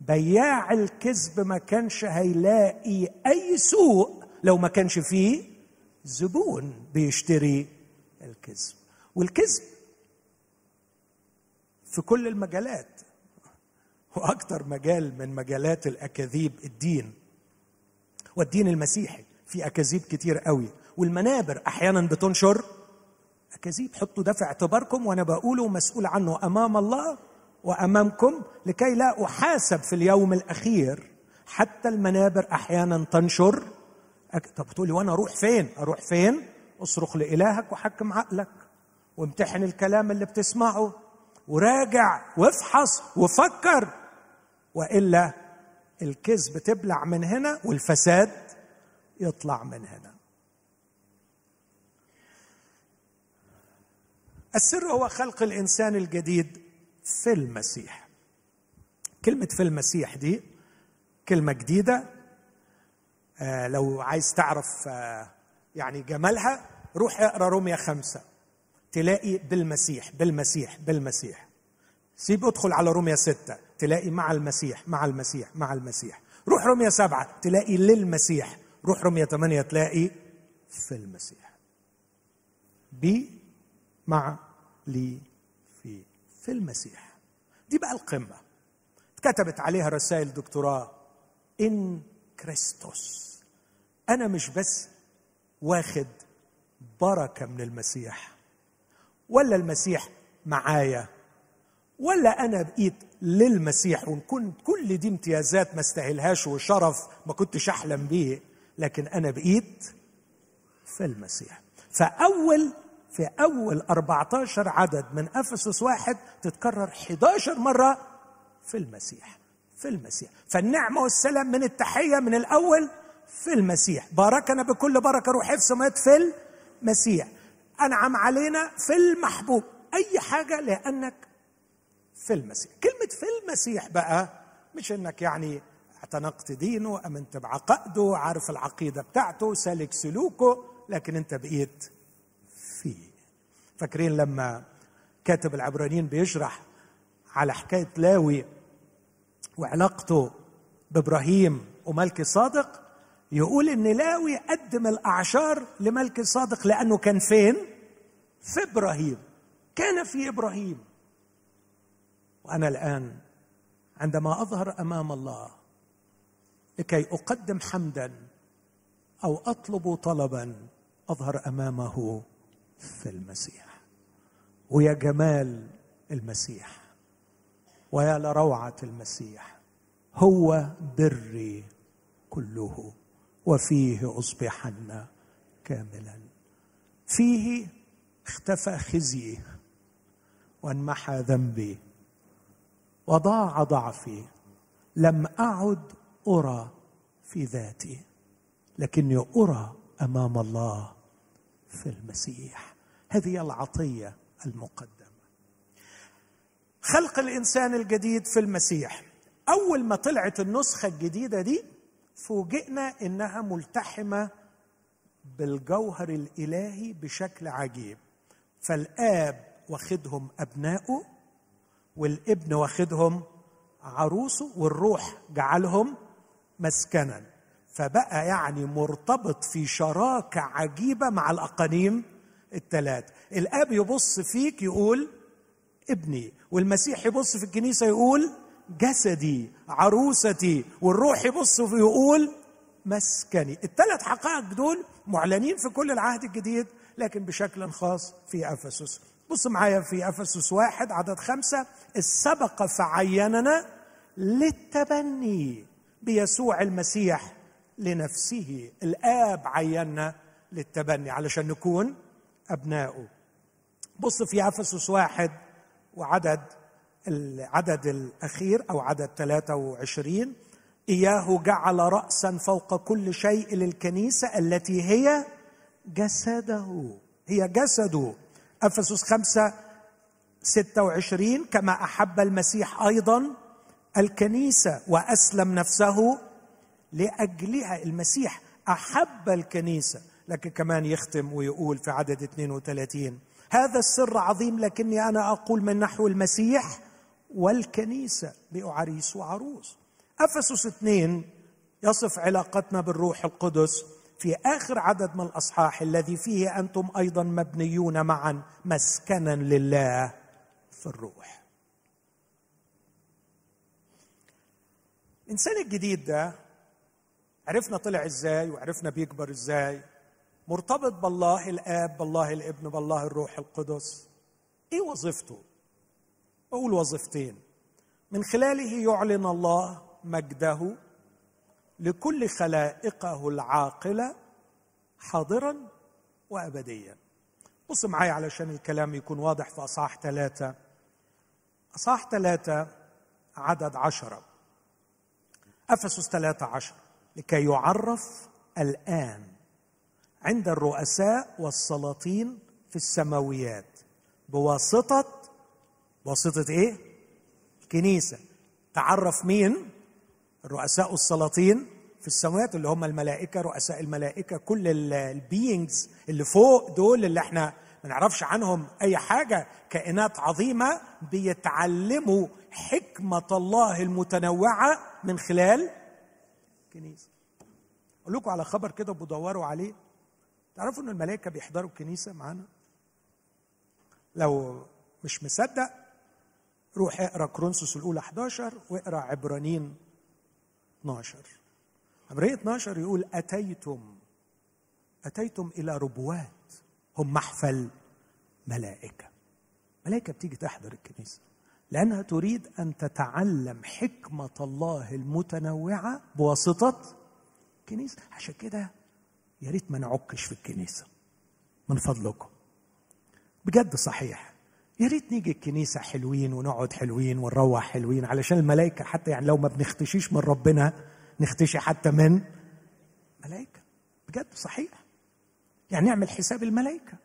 بياع الكذب ما كانش هيلاقي أي سوق لو ما كانش فيه زبون بيشتري الكذب. والكذب في كل المجالات وأكثر مجال من مجالات الأكاذيب الدين. والدين المسيحي في أكاذيب كتير قوي. والمنابر أحيانا بتنشر اكاذيب حطوا ده في اعتباركم وأنا بقوله مسؤول عنه أمام الله وأمامكم لكي لا أحاسب في اليوم الأخير حتى المنابر أحيانا تنشر. طب تقولي وأنا أروح فين؟ أروح فين؟ أصرخ لإلهك وحكم عقلك وامتحن الكلام اللي بتسمعه وراجع وافحص وفكر. وإلا الكذب تبلع من هنا والفساد يطلع من هنا. السر هو خلق الإنسان الجديد في المسيح. كلمة في المسيح دي كلمة جديدة. آه لو عايز تعرف آه يعني جمالها روح اقرأ روميا خمسة. تلاقي بالمسيح بالمسيح بالمسيح. سيب ادخل على روميا ستة. تلاقي مع المسيح مع المسيح مع المسيح. روح روميا سبعة. تلاقي للمسيح. روح روميا ثمانية تلاقي في المسيح. بي مع لي في في المسيح. دي بقى القمة. كتبت عليها رسائل دكتوراه. إن كريستوس. أنا مش بس واخد بركة من المسيح. ولا المسيح معايا. ولا أنا بقيت للمسيح. وإن كنت كل دي امتيازات ما استاهلهاش وشرف ما كنتش أحلم بيه. لكن أنا بقيت في المسيح. فأول في أول 14 عدد من أفسس واحد تتكرر 11 مرة في المسيح في المسيح. فالنعمة والسلام من التحية من الأول في المسيح. باركنا بكل بركة روح حفظ مات في المسيح. أنعم علينا في المحبوب. أي حاجة لأنك في المسيح. كلمة في المسيح بقى مش إنك يعني اعتنقت دينه امنت بعقائده عارف العقيدة بتاعته سالك سلوكه لكن أنت بقيت فيه. فاكرين لما كاتب العبرانيين بيشرح على حكاية لاوي وعلاقته بإبراهيم وملك صادق يقول إن لاوي قدم الأعشار لملك صادق لأنه كان فين؟ في إبراهيم. كان في إبراهيم. وأنا الآن عندما أظهر أمام الله لكي أقدم حمدا أو أطلب طلبا أظهر أمامه في المسيح. ويا جمال المسيح. ويا لروعة المسيح. هو بري كله. وفيه اصبحن كاملا. فيه اختفى خزي وانمحى ذنبي. وضاع ضعفي. لم أعد أرى في ذاتي. لكني أرى أمام الله في المسيح. هذه العطية المقدمة. خلق الإنسان الجديد في المسيح. أول ما طلعت النسخة الجديدة دي فوجئنا إنها ملتحمة بالجوهر الإلهي بشكل عجيب. فالآب واخدهم ابنائه والابن واخدهم عروسه والروح جعلهم مسكنا. فبقى يعني مرتبط في شراكة عجيبة مع الأقانيم الثلاث الآب يبص فيك يقول ابني والمسيح يبص في الكنيسة يقول جسدي عروستي والروح يبص فيه يقول مسكني. الثلاث حقائق دول معلنين في كل العهد الجديد لكن بشكل خاص في أفسس. بص معايا في أفسس واحد عدد خمسة. السبق فعيننا للتبني بيسوع المسيح لنفسه. الآب عيننا للتبني. علشان نكون أبنائه. بص في افسس واحد وعدد العدد الأخير أو عدد 23 إياه جعل راسا فوق كل شيء للكنيسة التي هي جسده. هي جسده. أفسس خمسة ستة وعشرين. كما أحب المسيح أيضا الكنيسة وأسلم نفسه لأجلها. المسيح أحب الكنيسة. لكن كمان يختم ويقول في عدد 32 هذا السر عظيم لكني أنا أقول من نحو المسيح والكنيسة بأعريس وعروس. أفسس اثنين يصف علاقتنا بالروح القدس في آخر عدد من الأصحاح الذي فيه أنتم أيضا مبنيون معا مسكنا لله في الروح. الانسان الجديد ده عرفنا طلع إزاي وعرفنا بيكبر إزاي. مرتبط بالله الآب بالله الابن بالله الروح القدس. إيه وظيفته؟ أقول وظيفتين. من خلاله يعلن الله مجده لكل خلائقه العاقلة حاضرا وابديا. بص معايا علشان الكلام يكون واضح في أصحاح ثلاثة. أصحاح ثلاثة عدد عشرة. أفسس ثلاثة عشر. لكي يعرف الآن عند الرؤساء والسلاطين في السماويات. بواسطه بواسطة إيه؟ الكنيسة. تعرف مين؟ الرؤساء والسلاطين في السماوات اللي هم الملائكة رؤساء الملائكة كل ال beings اللي فوق دول اللي إحنا ما نعرفش عنهم أي حاجة. كائنات عظيمة بيتعلموا حكمة الله المتنوعة من خلال الكنيسة. أقول لكم على خبر كده بدوروا عليه. تعرفوا إن الملائكة بيحضروا الكنيسة معانا؟ لو مش مصدق روح اقرأ كورنثوس الأولى 11 واقرأ عبرانيين 12 عبرانيين 12 يقول أتيتم؟ أتيتم إلى ربوات. هم محفل ملائكة. ملائكة بتيجي تحضر الكنيسة لأنها تريد أن تتعلم حكمة الله المتنوعة بواسطة الكنيسة. عشان كده يا ريت ما نعكش في الكنيسة. من فضلكم. بجد صحيح. يا ريت نيجي الكنيسة حلوين ونقعد حلوين ونروح حلوين علشان الملائكة حتى يعني لو ما بنختشيش من ربنا نختشي حتى من ملائكة. بجد صحيح. يعني نعمل حساب الملائكة.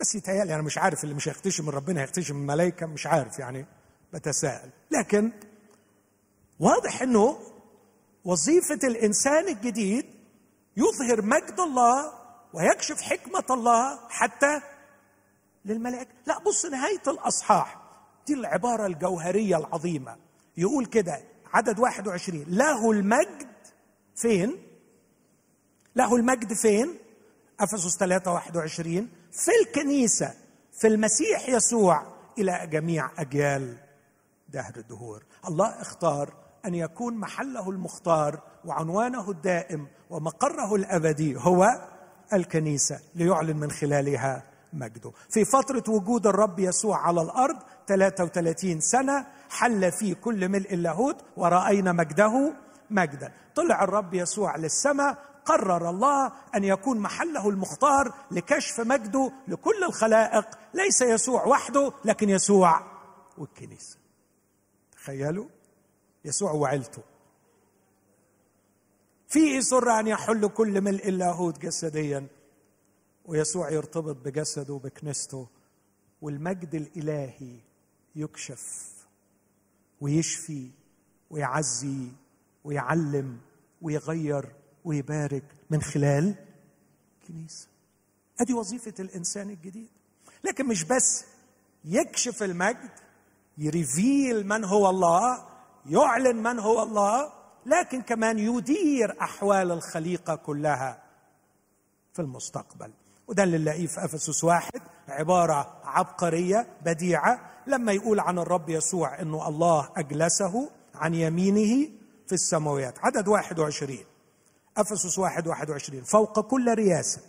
بس يتهيألي أنا مش عارف اللي مش هيختشي من ربنا هيختشي من الملائكة مش عارف يعني بتساءل. لكن واضح أنه وظيفة الإنسان الجديد يظهر مجد الله ويكشف حكمة الله حتى للملائكة. لا بص نهاية الأصحاح دي العبارة الجوهرية العظيمة. يقول كده عدد 21 له المجد فين؟ له المجد فين؟ أفسس 3 21 في الكنيسة في المسيح يسوع إلى جميع أجيال دهر الدهور. الله اختار أن يكون محله المختار وعنوانه الدائم ومقره الأبدي هو الكنيسة ليعلن من خلالها مجده. في فترة وجود الرب يسوع على الأرض 33 سنة حل في كل ملء اللاهوت ورأينا مجده مجدا. طلع الرب يسوع للسماء قرر الله أن يكون محله المختار لكشف مجده لكل الخلائق. ليس يسوع وحده لكن يسوع والكنيسة. تخيلوا؟ يسوع وعيلته. فيه سر أن يحل كل ملء اللاهوت جسديا ويسوع يرتبط بجسده وبكنيسته والمجد الإلهي يكشف ويشفي ويعزي ويعلم ويغير ويبارك من خلال كنيسه أدي وظيفة الإنسان الجديد. لكن مش بس يكشف المجد يريفيل من هو الله يعلن من هو الله لكن كمان يدير أحوال الخليقة كلها في المستقبل. وده اللي نلاقيه في أفسس واحد عبارة عبقرية بديعة. لما يقول عن الرب يسوع إنه الله أجلسه عن يمينه في السماوات. عدد 21 أفسس واحد 21 فوق كل رياسه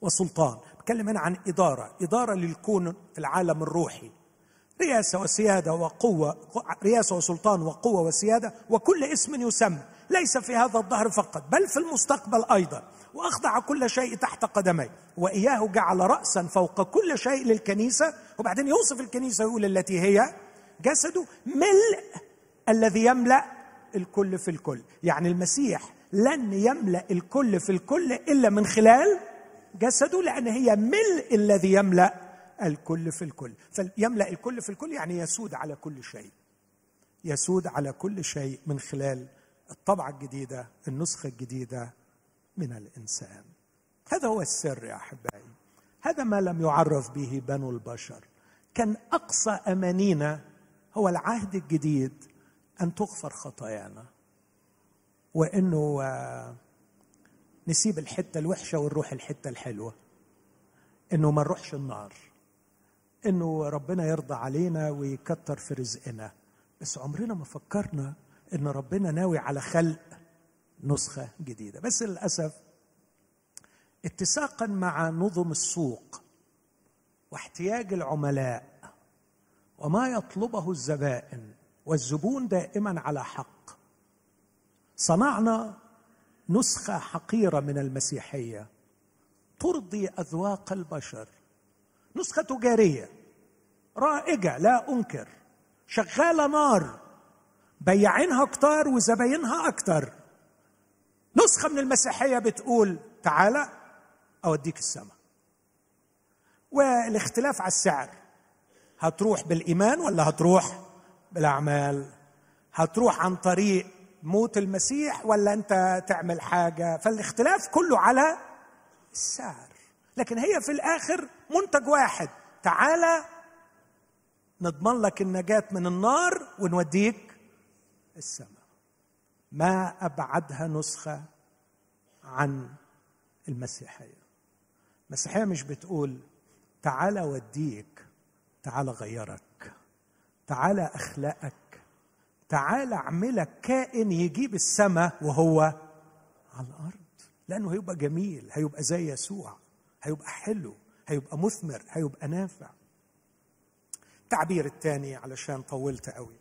وسلطان. بتكلم هنا عن إدارة. إدارة للكون في العالم الروحي. رياسة وسيادة وقوة رياسة وسلطان وقوة وسيادة وكل اسم يسمى ليس في هذا الظهر فقط بل في المستقبل أيضا وأخضع كل شيء تحت قدميه وإياه جعل راسا فوق كل شيء للكنيسة وبعدين يوصف الكنيسة يقول التي هي جسده ملء الذي يملأ الكل في الكل يعني المسيح لن يملأ الكل في الكل إلا من خلال جسده لأن هي ملء الذي يملأ الكل في الكل. فيملا الكل في الكل يعني يسود على كل شيء. يسود على كل شيء من خلال الطبعة الجديدة النسخة الجديدة من الإنسان. هذا هو السر يا أحبائي. هذا ما لم يعرف به بنو البشر. كان أقصى أمانينا هو العهد الجديد أن تغفر خطايانا. وإنه آه، نسيب الحتة الوحشة ونروح الحتة الحلوة. إنه ما نروحش النار. إنه ربنا يرضى علينا ويكتر في رزقنا. بس عمرنا ما فكرنا إن ربنا ناوي على خلق نسخة جديدة. بس للأسف اتساقا مع نظم السوق واحتياج العملاء وما يطلبه الزبائن والزبون دائما على حق. صنعنا نسخة حقيرة من المسيحية ترضي أذواق البشر. نسخة تجاريه رائجة لا أنكر. شغالة نار. بياعينها كتار وزباينها أكتر. نسخة من المسيحية بتقول تعالى أوديك السماء. والاختلاف على السعر. هتروح بالإيمان ولا هتروح بالأعمال؟ هتروح عن طريق موت المسيح ولا أنت تعمل حاجة؟ فالاختلاف كله على السعر. لكن هي في الآخر منتج واحد. تعالى نضمن لك النجاة من النار ونوديك السماء. ما أبعدها نسخة عن المسيحية. المسيحية مش بتقول تعالى وديك تعالى غيرك تعالى اخلاقك تعالى أعملك كائن يجيب السماء وهو على الأرض. لأنه هيبقى جميل هيبقى زي يسوع هيبقى حلو. هيبقى مثمر هيبقى نافع. التعبير الثاني علشان طولت قوي.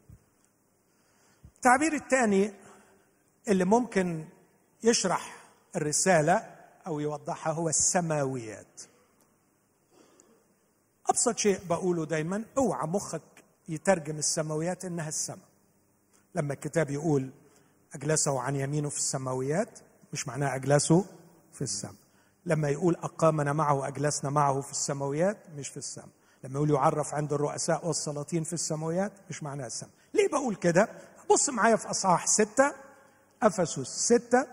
التعبير الثاني اللي ممكن يشرح الرسالة أو يوضحها هو السماويات. أبسط شيء بقوله دايما اوعى مخك يترجم السماويات إنها السماء. لما الكتاب يقول اجلسه عن يمينه في السماويات مش معناه اجلسه في السماء. لما يقول أقامنا معه وأجلسنا معه في السماويات مش في السماء. لما يقول يعرف عند الرؤساء والسلاطين في السماويات مش معناها السماء. ليه بقول كده؟ بص معايا في أصحاح ستة أفسس ستة.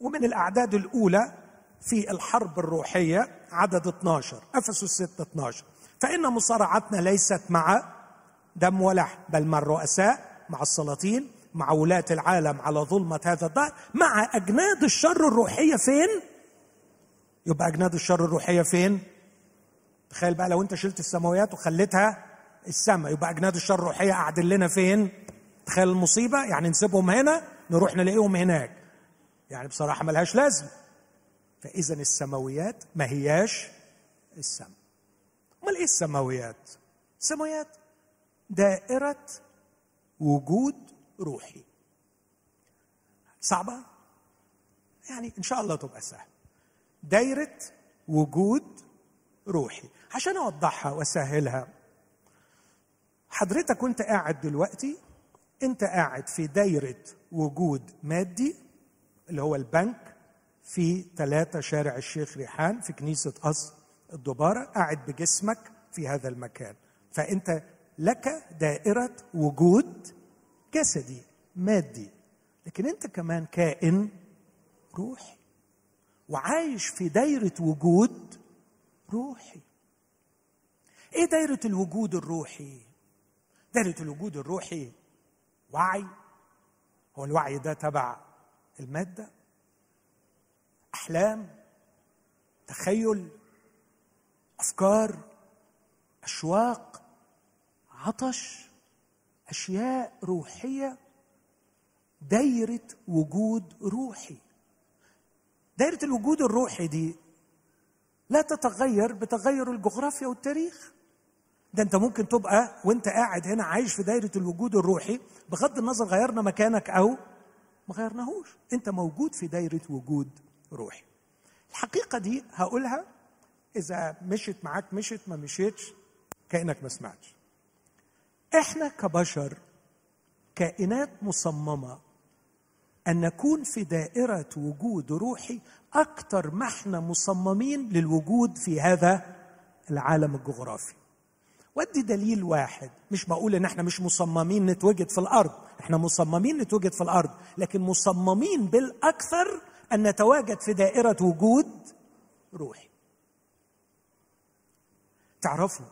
ومن الأعداد الأولى في الحرب الروحية عدد 12 أفسس 6 12 فإن مصارعتنا ليست مع دم ولحم بل مع الرؤساء مع السلاطين مع ولاة العالم على ظلمة هذا الدهر مع أجناد الشر الروحية فين؟ يبقى أجناد الشر الروحية فين؟ تخيل بقى لو أنت شلت السماويات وخليتها السماء يبقى أجناد الشر الروحية قاعدين لنا فين؟ تخيل المصيبة يعني نسيبهم هنا نروح نلاقيهم هناك يعني بصراحة ملهاش لازمة فإذا السماويات ما هياش السماء أمال إيه السماويات؟ السماويات دائرة وجود روحي صعبة؟ يعني إن شاء الله تبقى سهل دايرة وجود روحي. عشان أوضحها وأسهلها حضرتك وأنت قاعد دلوقتي أنت قاعد في دايرة وجود مادي اللي هو البنك في ثلاثة شارع الشيخ ريحان في كنيسة قصر الدبارة قاعد بجسمك في هذا المكان. فأنت لك دائرة وجود جسدي مادي. لكن أنت كمان كائن روحي. وعايش في دايرة وجود روحي. إيه دايرة الوجود الروحي؟ دايرة الوجود الروحي وعي. هو الوعي ده تبع المادة. أحلام. تخيل. أفكار. أشواق. عطش. أشياء روحية. دايرة وجود روحي. دايرة الوجود الروحي دي لا تتغير بتغير الجغرافيا والتاريخ. ده انت ممكن تبقى وانت قاعد هنا عايش في دايرة الوجود الروحي بغض النظر غيرنا مكانك أو ما غيرناهوش. انت موجود في دايرة وجود روحي. الحقيقة دي هقولها إذا مشت معاك مشت ما مشيتش كأنك ما سمعتش. إحنا كبشر كائنات مصممة أن نكون في دائرة وجود روحي أكثر ما إحنا مصممين للوجود في هذا العالم الجغرافي. ودي دليل واحد مش بقول إن إحنا مش مصممين نتوجد في الأرض. إحنا مصممين نتوجد في الأرض لكن مصممين بالأكثر أن نتواجد في دائرة وجود روحي. تعرفوا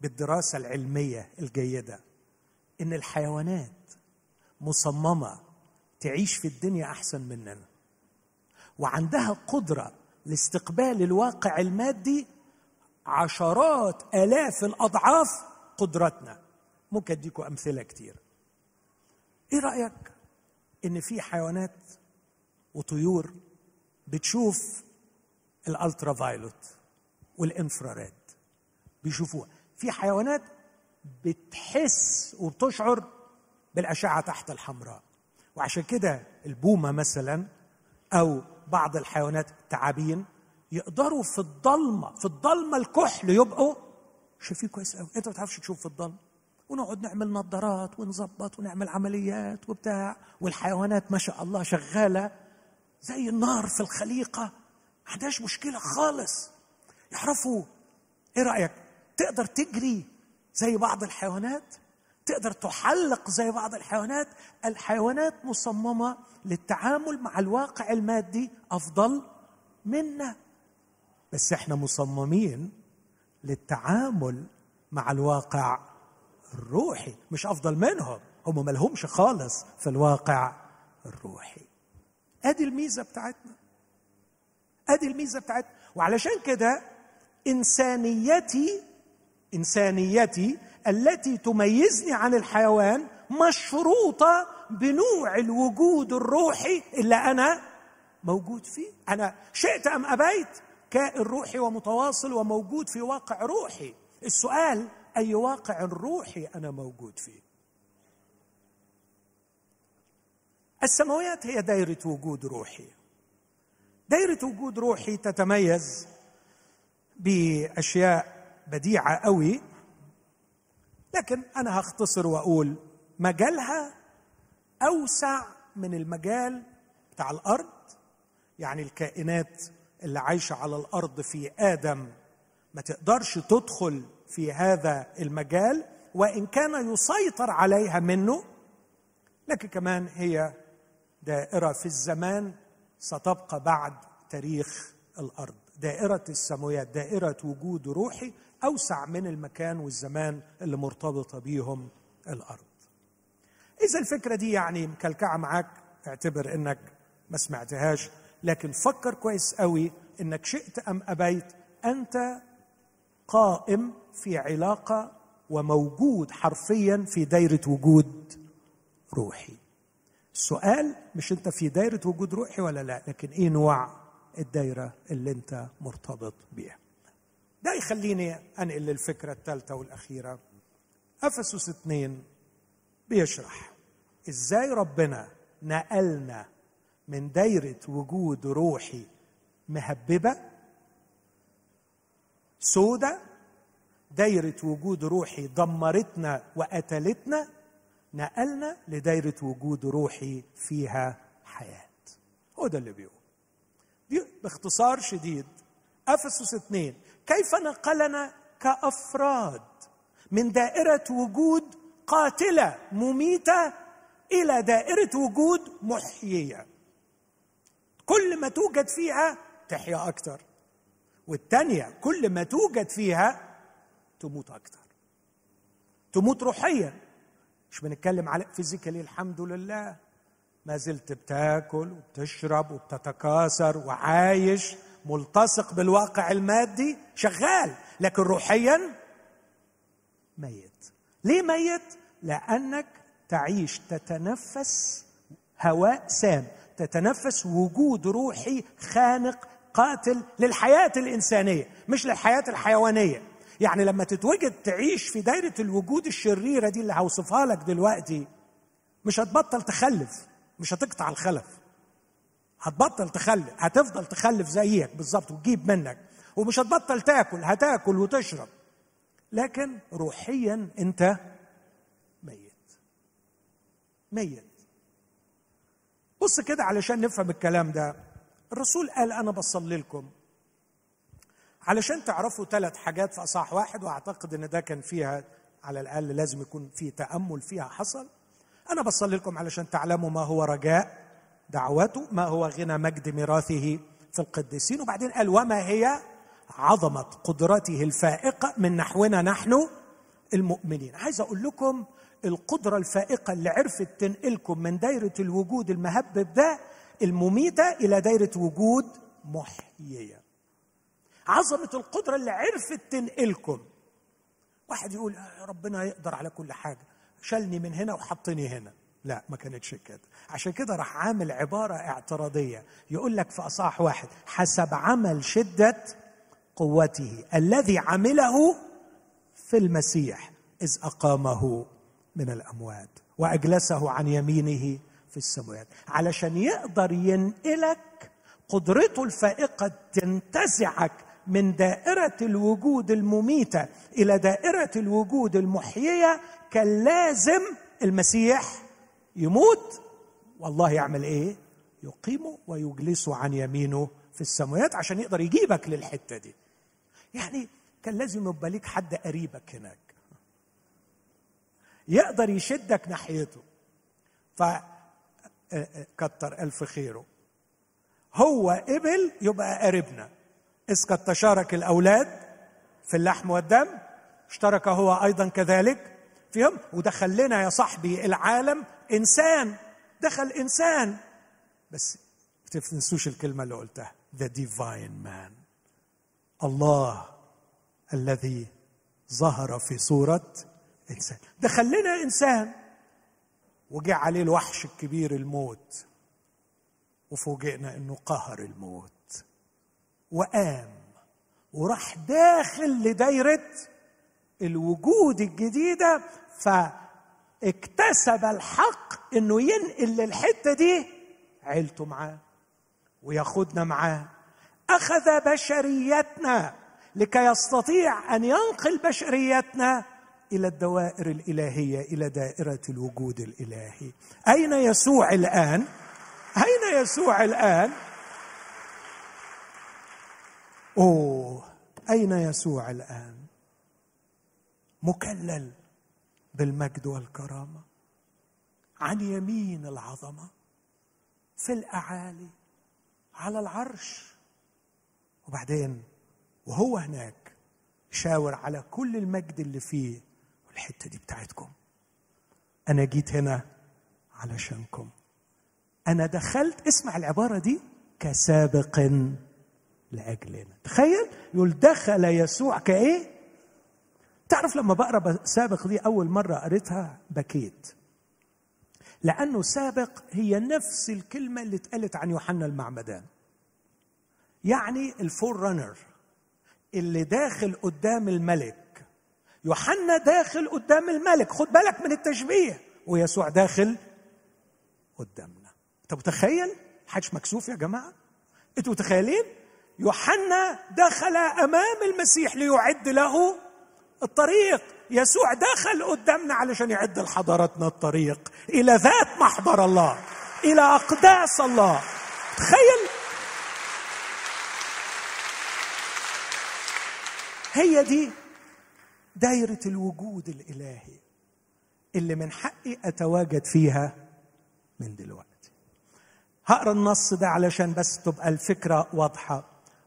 بالدراسة العلمية الجيدة إن الحيوانات مصممة تعيش في الدنيا أحسن مننا. وعندها قدرة لاستقبال الواقع المادي عشرات آلاف الأضعاف قدرتنا. ممكن اديكم أمثلة كتير. إيه رأيك إن في حيوانات وطيور بتشوف ال ultraviolet وال infrared؟ بيشوفوها. في حيوانات بتحس وبتشعر بالأشعة تحت الحمراء. وعشان كده البومة مثلا أو بعض الحيوانات التعابين يقدروا في الضلمة في الضلمة الكحل يبقوا شايفين كويس قوي أنت ما بتعرفش تشوف في الضلمة. ونقعد نعمل نظارات ونظبط ونعمل عمليات وبتاع. والحيوانات ما شاء الله شغالة زي النار في الخليقة. ما عندهاش مشكلة خالص. يعرفوا إيه رأيك؟ تقدر تجري زي بعض الحيوانات؟ تقدر تحلق زي بعض الحيوانات. الحيوانات مصممة للتعامل مع الواقع المادي أفضل منا. بس إحنا مصممين للتعامل مع الواقع الروحي مش أفضل منهم. هم ملهمش خالص في الواقع الروحي. أدي الميزة بتاعتنا. أدي الميزة بتاعتنا وعلشان كده انسانيتي إنسانيتي التي تميزني عن الحيوان مشروطة بنوع الوجود الروحي اللي أنا موجود فيه. أنا شئت أم أبيت؟ كائن روحي ومتواصل وموجود في واقع روحي. السؤال أي واقع روحي أنا موجود فيه؟ السماويات هي دائرة وجود روحي. دائرة وجود روحي تتميز بأشياء بديعة قوي لكن أنا هختصر وأقول مجالها أوسع من المجال بتاع الأرض يعني الكائنات اللي عايشة على الأرض في آدم ما تقدرش تدخل في هذا المجال وإن كان يسيطر عليها منه لكن كمان هي دائرة في الزمان ستبقى بعد تاريخ الأرض. دائرة السماوات دائرة وجود روحي أوسع من المكان والزمان اللي مرتبطه بيهم الأرض. إذا الفكرة دي يعني مكلكعه معاك اعتبر إنك ما سمعتهاش لكن فكر كويس قوي إنك شئت أم أبيت. أنت قائم في علاقة وموجود حرفيا في دايرة وجود روحي. السؤال مش أنت في دايرة وجود روحي ولا لا لكن إيه نوع الدايرة اللي أنت مرتبط بيها؟ ده يخليني أنقل للفكرة الثالثة والأخيرة. أفسس اثنين بيشرح. إزاي ربنا نقلنا من دايرة وجود روحي مهببة سودة دايرة وجود روحي دمرتنا وقتلتنا نقلنا لدايرة وجود روحي فيها حياة. هو ده اللي بيقول. دي باختصار شديد. أفسس اثنين كيف نقلنا كأفراد من دائرة وجود قاتلة مميتة إلى دائرة وجود محيية؟ كل ما توجد فيها تحيا أكثر والثانيه كل ما توجد فيها تموت أكثر تموت روحيا. مش بنتكلم على فيزيكالي الحمد لله. ما زلت بتاكل وبتشرب وبتتكاثر وعايش ملتصق بالواقع المادي شغال لكن روحيا ميت. ليه ميت؟ لأنك تعيش تتنفس هواء سام. تتنفس وجود روحي خانق قاتل للحياة الإنسانية مش للحياة الحيوانية. يعني لما تتوجد تعيش في دايرة الوجود الشريرة دي اللي هوصفها لك دلوقتي مش هتبطل تخلف مش هتقطع الخلف. هتبطل تخلف هتفضل تخلف زيك بالظبط وتجيب منك ومش هتبطل تاكل هتاكل وتشرب. لكن روحيا أنت ميت. ميت. بص كده علشان نفهم الكلام ده. الرسول قال أنا بصلي لكم. علشان تعرفوا ثلاث حاجات في اصح واحد وأعتقد إن ده كان فيها على الأقل لازم يكون في تأمل فيها حصل. أنا بصلي لكم علشان تعلموا ما هو رجاء. دعوته ما هو غنى مجد ميراثه في القديسين. وبعدين قال وما هي عظمة قدرته الفائقة من نحونا نحن المؤمنين. عايز أقول لكم القدرة الفائقة اللي عرفت تنقلكم من دايرة الوجود المهبب ده المميتة إلى دايرة وجود محيية. عظمة القدرة اللي عرفت تنقلكم. واحد يقول ربنا يقدر على كل حاجة. شالني من هنا وحطني هنا. لا ما كانتش كده. عشان كده راح عامل عبارة اعتراضية. يقول لك في أصح واحد حسب عمل شدة قوته الذي عمله في المسيح إذ أقامه من الأموات وأجلسه عن يمينه في السماوات. علشان يقدر ينقلك قدرته الفائقة تنتزعك من دائرة الوجود المميتة إلى دائرة الوجود المحيية كان لازم المسيح يموت والله يعمل إيه؟ يقيمه ويجلسه عن يمينه في السماوات عشان يقدر يجيبك للحتة دي. يعني كان لازم يبقى ليك حد قريبك هناك. يقدر يشدك ناحيته. ف كتر ألف خيره. هو قبل يبقى قريبنا. إذ قد تشارك الأولاد في اللحم والدم اشترك هو أيضا كذلك فيهم ودخل لنا يا صاحبي العالم إنسان دخل إنسان. بس ما تنسوش الكلمة اللي قلتها. The divine man. الله الذي ظهر في صورة إنسان. دخل لنا إنسان. وجاء عليه الوحش الكبير الموت. وفوجئنا إنه قهر الموت. وقام. وراح داخل لدايرة الوجود الجديدة. فاكتسب الحق إنه ينقل للحتة دي عيلته معاه وياخدنا معاه. أخذ بشريتنا لكي يستطيع أن ينقل بشريتنا إلى الدوائر الإلهية إلى دائرة الوجود الإلهي. أين يسوع الآن؟ أين يسوع الآن؟ أوه أين يسوع الآن؟ مكلل. بالمجد والكرامة. عن يمين العظمة. في الأعالي. على العرش. وبعدين وهو هناك شاور على كل المجد اللي فيه. الحته دي بتاعتكم. أنا جيت هنا علشانكم. أنا دخلت. اسمع العبارة دي. كسابق لأجلنا. تخيل. يقول دخل يسوع كإيه؟ تعرف لما بقرأ سابق دي أول مرة قريتها بكيت. لأنه سابق هي نفس الكلمة اللي اتقالت عن يوحنا المعمدان. يعني الفور رانر اللي داخل قدام الملك. يوحنا داخل قدام الملك خد بالك من التشبيه. ويسوع داخل قدامنا. انت متخيل؟ حاجة مكسوف يا جماعة. أنتوا متخيلين؟ يوحنا دخل أمام المسيح ليعد له الطريق. يسوع دخل قدامنا علشان يعد لحضارتنا الطريق. إلى ذات محضر الله. إلى أقداس الله. تخيل. هي دي دايرة الوجود الإلهي اللي من حقي أتواجد فيها من دلوقتي. هقرأ النص ده علشان بس تبقى الفكرة واضحة.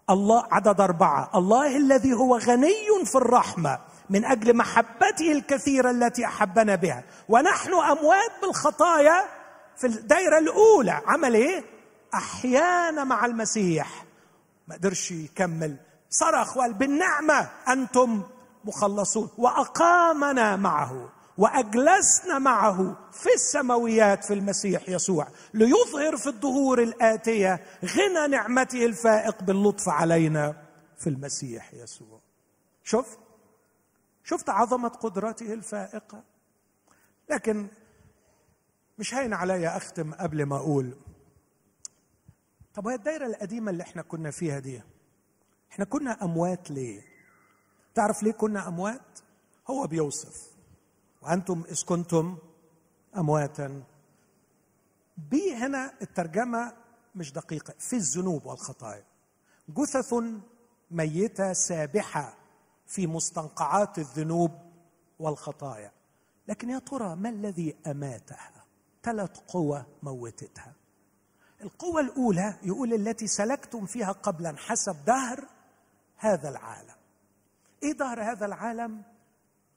الله عدد أربعة. الله الذي هو غني في الرحمة. من أجل محبته الكثيرة التي أحبنا بها. ونحن أموات بالخطايا في الدائره الأولى. عمل إيه؟ أحيانا مع المسيح. ما قدرش يكمل. صرخ وقال بالنعمة. أنتم مخلصون. وأقامنا معه. وأجلسنا معه في السماويات في المسيح يسوع. ليظهر في الدهور الآتية غنى نعمته الفائق باللطف علينا في المسيح يسوع. شفت شفت عظمة قدرته الفائقة. لكن مش هين علي أختم قبل ما أقول. طب هي الدايرة القديمة اللي إحنا كنا فيها دي؟ إحنا كنا أموات ليه؟ تعرف ليه كنا أموات؟ هو بيوصف. وأنتم إذ كنتم أمواتا. بي هنا الترجمة مش دقيقة. في الذنوب والخطايا. جثث ميتة سابحة. في مستنقعات الذنوب والخطايا. لكن يا ترى ما الذي أماتها؟ ثلاث قوى موتتها. القوة الأولى يقول التي سلكتم فيها قبلا حسب دهر هذا العالم. إيه دهر هذا العالم؟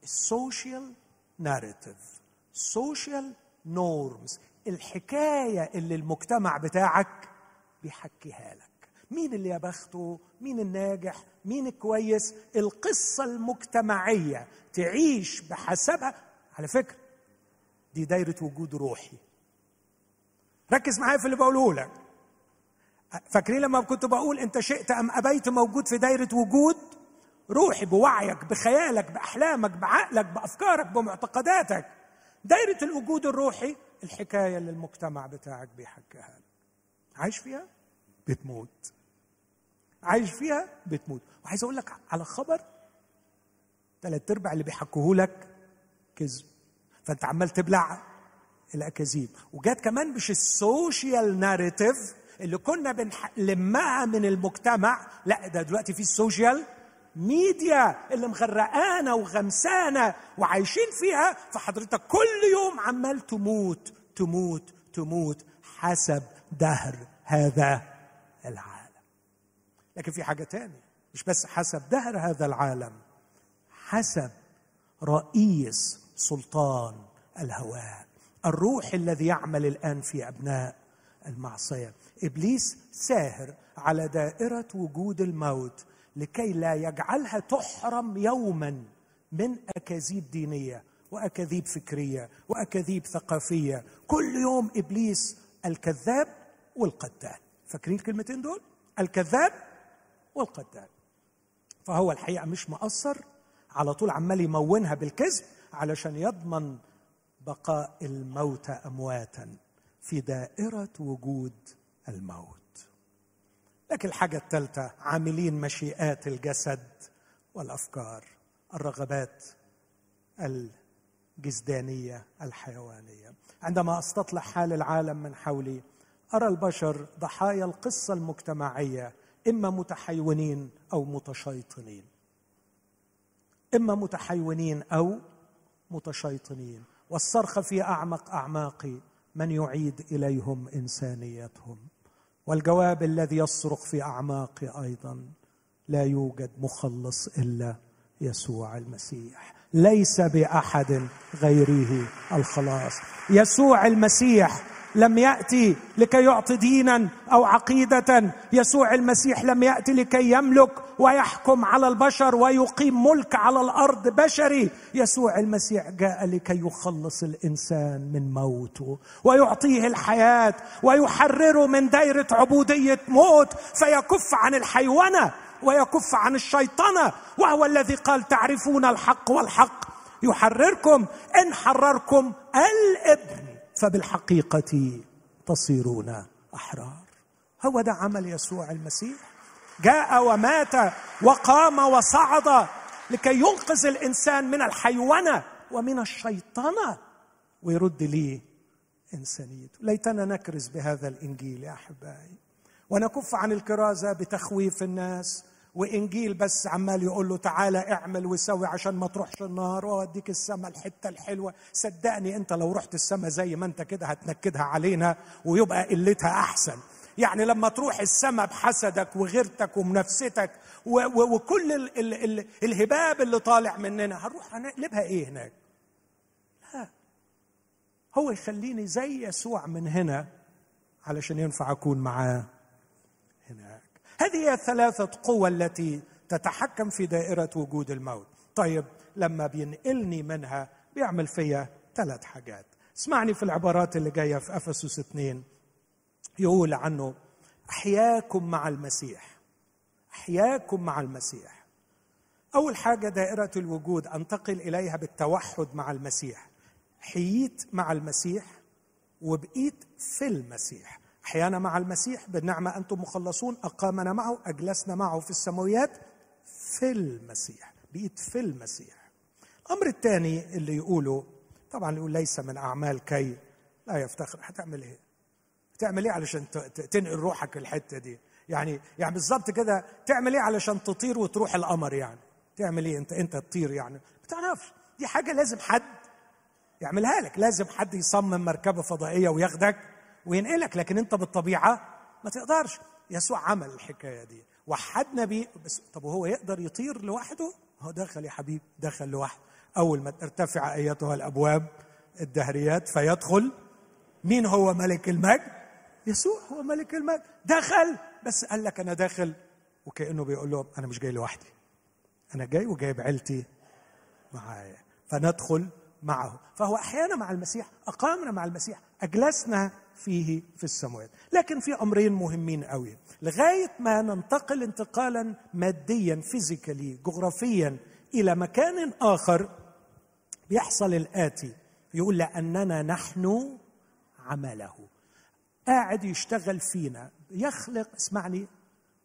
ال social narrative social norms. الحكاية اللي المجتمع بتاعك بيحكيها لك. مين اللي يا بخته مين الناجح مين الكويس؟ القصة المجتمعية تعيش بحسبها على فكرة دي دايرة وجود روحي. ركز معايا في اللي بقوله لك. فاكرين لما كنت بقول انت شئت ام ابيت موجود في دايرة وجود؟ روحي بوعيك بخيالك بأحلامك بعقلك بأفكارك بمعتقداتك. دايرة الوجود الروحي الحكاية اللي المجتمع بتاعك بيحكيها عايش فيها؟ بتموت. عايش فيها بتموت. وعايز أقول لك على خبر ثلاث أرباع اللي بيحكوه لك كذب. فأنت عمال تبلع الاكاذيب وجات كمان مش ال social narrative اللي كنا بنلمها من المجتمع لا ده دلوقتي في ال social media اللي مغرقانا وغمسانا وعايشين فيها. فحضرتك كل يوم عمال تموت تموت تموت حسب دهر هذا العالم. لكن في حاجة تانية مش بس حسب دهر هذا العالم حسب رئيس سلطان الهواء الروح الذي يعمل الآن في أبناء المعصية. إبليس ساهر على دائرة وجود الموت لكي لا يجعلها تحرم يوما من أكاذيب دينية وأكاذيب فكرية وأكاذيب ثقافية. كل يوم إبليس الكذاب والقتال. فاكرين الكلمتين دول؟ الكذاب والقتال. فهو الحقيقة مش مقصر على طول عمال يمونها بالكذب علشان يضمن بقاء الموتى أمواتا في دائرة وجود الموت. لكن الحاجة الثالثه عاملين مشيئات الجسد والأفكار الرغبات الجسدانية الحيوانية. عندما أستطلع حال العالم من حولي أرى البشر ضحايا القصة المجتمعية إما متحيونين أو متشيطنين. إما متحيونين أو متشيطنين. والصرخ في أعمق أعماقي من يعيد إليهم إنسانيتهم. والجواب الذي يصرخ في أعماقي أيضا لا يوجد مخلص إلا يسوع المسيح. ليس بأحد غيره الخلاص. يسوع المسيح لم يأتي لكي يعطي دينا أو عقيدة. يسوع المسيح لم يأتي لكي يملك ويحكم على البشر ويقيم ملك على الأرض بشري. يسوع المسيح جاء لكي يخلص الإنسان من موته ويعطيه الحياة ويحرره من دائره عبودية موت. فيكف عن الحيونه ويكف عن الشيطنه وهو الذي قال تعرفون الحق والحق يحرركم. إن حرركم الإبن. فبالحقيقة تصيرون أحرار. هو ده عمل يسوع المسيح. جاء ومات وقام وصعد لكي ينقذ الإنسان من الحيونه ومن الشيطنة ويرد لي إنسانيته. ليتنا نكرز بهذا الإنجيل يا أحبائي. ونكف عن الكرازة بتخويف الناس. وإنجيل بس عمال يقول له تعالى اعمل وسوي عشان ما تروحش النار وأوديك السما الحتة الحلوة. صدقني أنت لو رحت السما زي ما أنت كده هتنكدها علينا ويبقى قلتها أحسن. يعني لما تروح السما بحسدك وغيرتك ومنافستك وكل ال ال ال الهباب اللي طالع مننا هنروح هنقلبها إيه هناك؟ لا. هو يخليني زي يسوع من هنا علشان ينفع أكون معاه. هذه هي الثلاثة قوى التي تتحكم في دائرة وجود الموت. طيب لما بينقلني منها بيعمل فيا ثلاث حاجات. اسمعني في العبارات اللي جاية في أفسس اثنين. يقول عنه أحياكم مع المسيح. أحياكم مع المسيح. أول حاجة دائرة الوجود أنتقل إليها بالتوحد مع المسيح. حييت مع المسيح وبقيت في المسيح. أحيانا مع المسيح بالنعمة أنتم مخلصون أقامنا معه أجلسنا معه في السماويات في المسيح بقيت في المسيح. الأمر الثاني اللي يقوله طبعا يقول ليس من أعمال كي لا يفتخر. هتعمل إيه؟ تعمل إيه علشان تنقل روحك الحته دي؟ يعني يعني بالظبط كده تعمل إيه علشان تطير وتروح القمر يعني؟ تعمل إيه؟ أنت أنت تطير يعني. ما دي حاجة لازم حد يعملها لك لازم حد يصمم مركبة فضائية وياخدك وينقلك لكن أنت بالطبيعة ما تقدرش. يسوع عمل الحكاية دي. وحدنا بيه بس طب وهو يقدر يطير لوحده؟ هو دخل يا حبيبي دخل لوحده. أول ما ترتفع أيتها الأبواب الدهريات فيدخل. مين هو ملك المجد؟ يسوع هو ملك المجد. دخل. بس قال لك أنا داخل. وكأنه بيقول لهم أنا مش جاي لوحدي. أنا جاي وجايب عيلتي معايا. فندخل. معه. فهو أحيانا مع المسيح أقامنا مع المسيح أجلسنا فيه في السماوات لكن في أمرين مهمين قوي. لغاية ما ننتقل انتقالا ماديا فيزيكالي جغرافيا إلى مكان آخر بيحصل الآتي. يقول لأننا نحن عمله. قاعد يشتغل فينا. يخلق اسمعني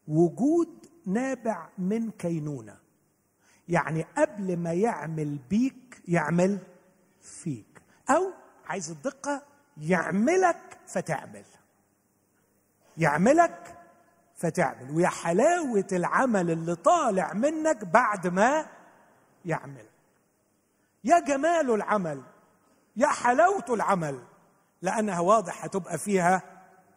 وجود نابع من كينونة. يعني قبل ما يعمل بيك يعمل فيك أو عايز الدقة يعملك فتعمل. يعملك فتعمل ويا حلاوة العمل اللي طالع منك بعد ما يعمل. يا جمال العمل يا حلاوه العمل لأنها واضح هتبقى فيها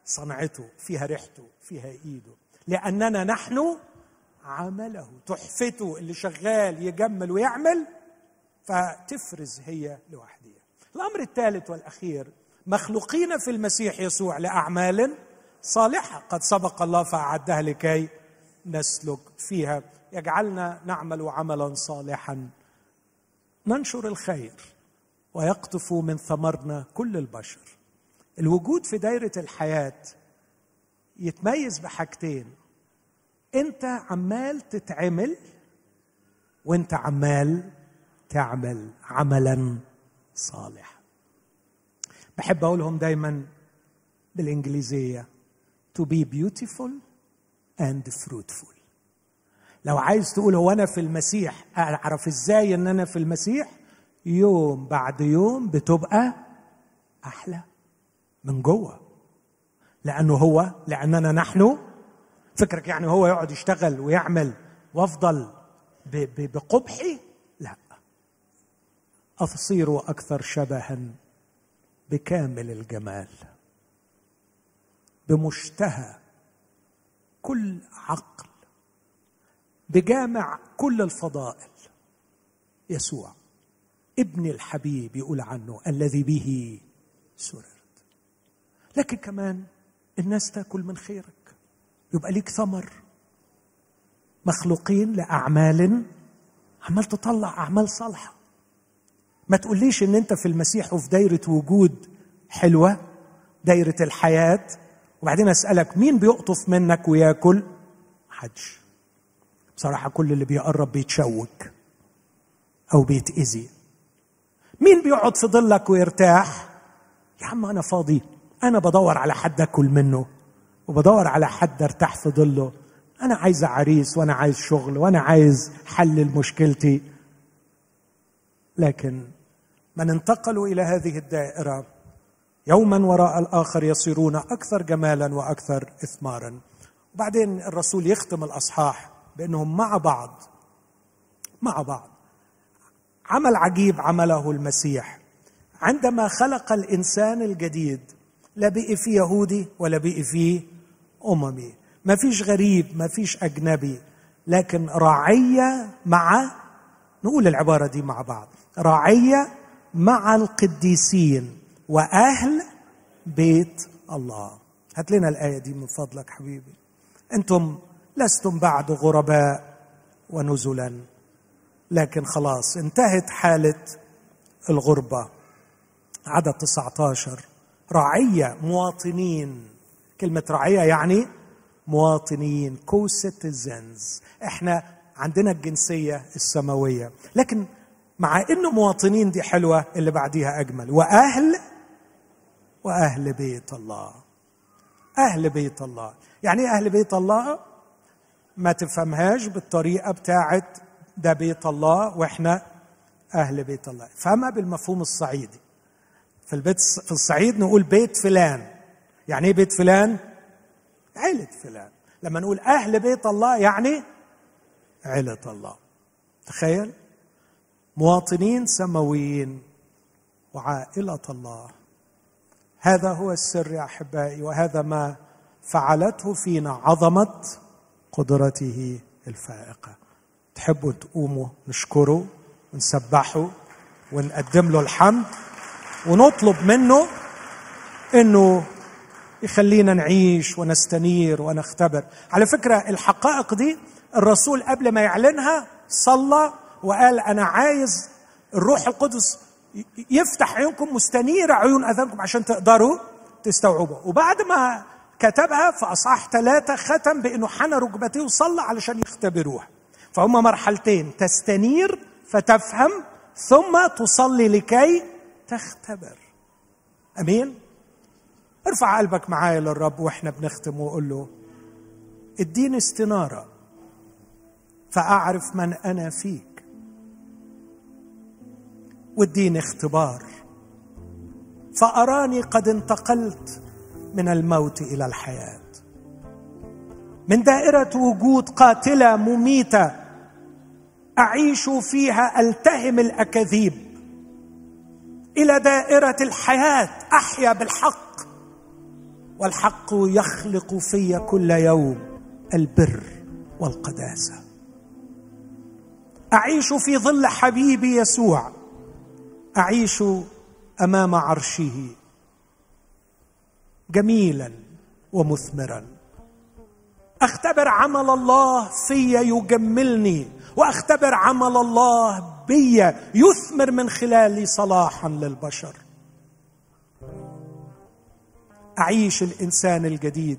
صنعته فيها ريحته فيها إيده. لأننا نحن عمله تحفته اللي شغال يجمل ويعمل فتفرز هي لوحدها. الأمر الثالث والأخير مخلوقين في المسيح يسوع لأعمال صالحة قد سبق الله فأعدها لكي نسلك فيها. يجعلنا نعمل عملا صالحا. ننشر الخير ويقطف من ثمرنا كل البشر. الوجود في دايرة الحياة يتميز بحاجتين. أنت عمال تتعمل وأنت عمال تعمل عملا صالحا. بحب أقولهم دايما بالإنجليزية to be beautiful and fruitful. لو عايز تقول هو أنا في المسيح أعرف إزاي إن أنا في المسيح؟ يوم بعد يوم بتبقى أحلى من جوه. لأنه هو لأننا نحن فكرك يعني هو يقعد يشتغل ويعمل وأفضل بقبحي لا اصير أكثر شبها بكامل الجمال. بمشتهى كل عقل بجامع كل الفضائل. يسوع ابن الحبيب يقول عنه الذي به سررت. لكن كمان الناس تأكل من خيرك. يبقى ليك ثمر. مخلوقين لأعمال. عمال تطلع أعمال صالحة. ما تقوليش إن أنت في المسيح وفي دايرة وجود حلوة دايرة الحياة. وبعدين أسألك مين بيقطف منك وياكل؟ محدش. بصراحة كل اللي بيقرب بيتشوك أو بيتأذي. مين بيقعد في ظلك ويرتاح؟ يا عم أنا فاضي. أنا بدور على حد أكل منه وبدور على حد أرتاح في ظله. أنا عايز عريس وأنا عايز شغل وأنا عايز حل لمشكلتي لكن من انتقلوا إلى هذه الدائرة يوما وراء الآخر يصيرون أكثر جمالا وأكثر اثمارا. وبعدين الرسول يختم الأصحاح بأنهم مع بعض مع بعض. عمل عجيب عمله المسيح. عندما خلق الإنسان الجديد لا بقي فيه يهودي ولا بقي فيه أممي. ما فيش غريب ما فيش أجنبي. لكن رعيه مع نقول العبارة دي مع بعض. رعيه مع القديسين وأهل بيت الله. هات لنا الآية دي من فضلك حبيبي. أنتم لستم بعد غرباء ونزلا لكن خلاص انتهت حالة الغربة. عدد 19 رعية مواطنين. كلمة رعية يعني مواطنين co-citizens إحنا عندنا الجنسية السماوية. لكن مع إنه مواطنين دي حلوة اللي بعديها أجمل. وأهل وأهل بيت الله. أهل بيت الله. يعني إيه أهل بيت الله؟ ما تفهمهاش بالطريقة بتاعت ده بيت الله وإحنا أهل بيت الله. فهمها بالمفهوم الصعيدي. في البيت في الصعيد نقول بيت فلان. يعني إيه بيت فلان؟ عيلة فلان. لما نقول أهل بيت الله يعني عيلة الله. تخيل؟ مواطنين سماويين وعائلة الله. هذا هو السر يا أحبائي وهذا ما فعلته فينا عظمة قدرته الفائقة. تحبوا تقوموا نشكره ونسبحه ونقدم له الحمد ونطلب منه إنه يخلينا نعيش ونستنير ونختبر. على فكرة الحقائق دي الرسول قبل ما يعلنها صلى وقال أنا عايز الروح القدس يفتح عيونكم مستنير عيون آذانكم عشان تقدروا تستوعبوا. وبعد ما كتبها في اصحاح ثلاثة ختم بأنه حنى ركبتيه وصلى علشان يختبروها. فهم مرحلتين تستنير فتفهم ثم تصلي لكي تختبر. أمين؟ ارفع قلبك معايا للرب وإحنا بنختم وقول له اديني استنارة فأعرف من أنا فيك. واديني اختبار. فأراني قد انتقلت من الموت إلى الحياة. من دائرة وجود قاتلة مميتة أعيش فيها ألتهم الأكاذيب. إلى دائرة الحياة أحيا بالحق والحق يخلق في كل يوم البر والقداسة. أعيش في ظل حبيبي يسوع أعيش أمام عرشه جميلا ومثمرا. أختبر عمل الله في يجملني وأختبر عمل الله بي يثمر من خلالي صلاحا للبشر. أعيش الإنسان الجديد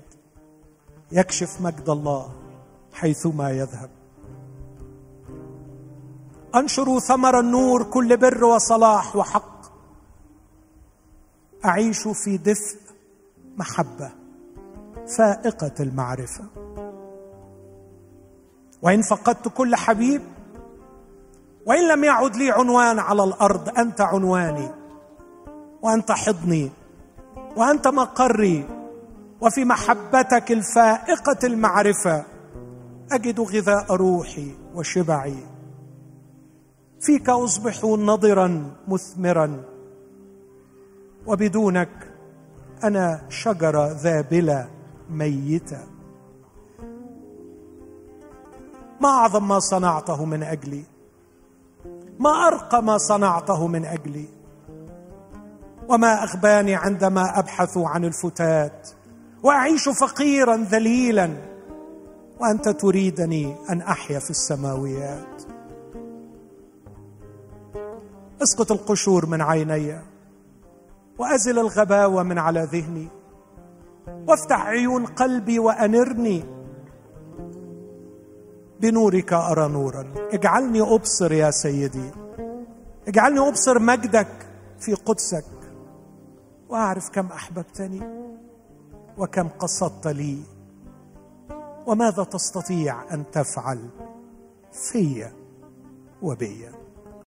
يكشف مجد الله حيثما يذهب. انشر ثمر النور كل بر وصلاح وحق. اعيش في دفء محبة فائقة المعرفة. وإن فقدت كل حبيب وإن لم يعد لي عنوان على الأرض أنت عنواني وأنت حضني وأنت مقري. وفي محبتك الفائقة المعرفة أجد غذاء روحي وشبعي. فيك أصبح نضرا مثمرا وبدونك أنا شجره ذابله ميته ما أعظم ما صنعته من أجلي ما أرقى ما صنعته من أجلي. وما أغباني عندما أبحث عن الفتات وأعيش فقيرا ذليلا. وأنت تريدني أن أحيا في السماويات. اسقط القشور من عيني وأزل الغباوة من على ذهني وافتح عيون قلبي وأنرني. بنورك أرى نورا. اجعلني أبصر يا سيدي. اجعلني أبصر مجدك في قدسك وأعرف كم أحببتني وكم قصدت لي وماذا تستطيع أن تفعل في وبي.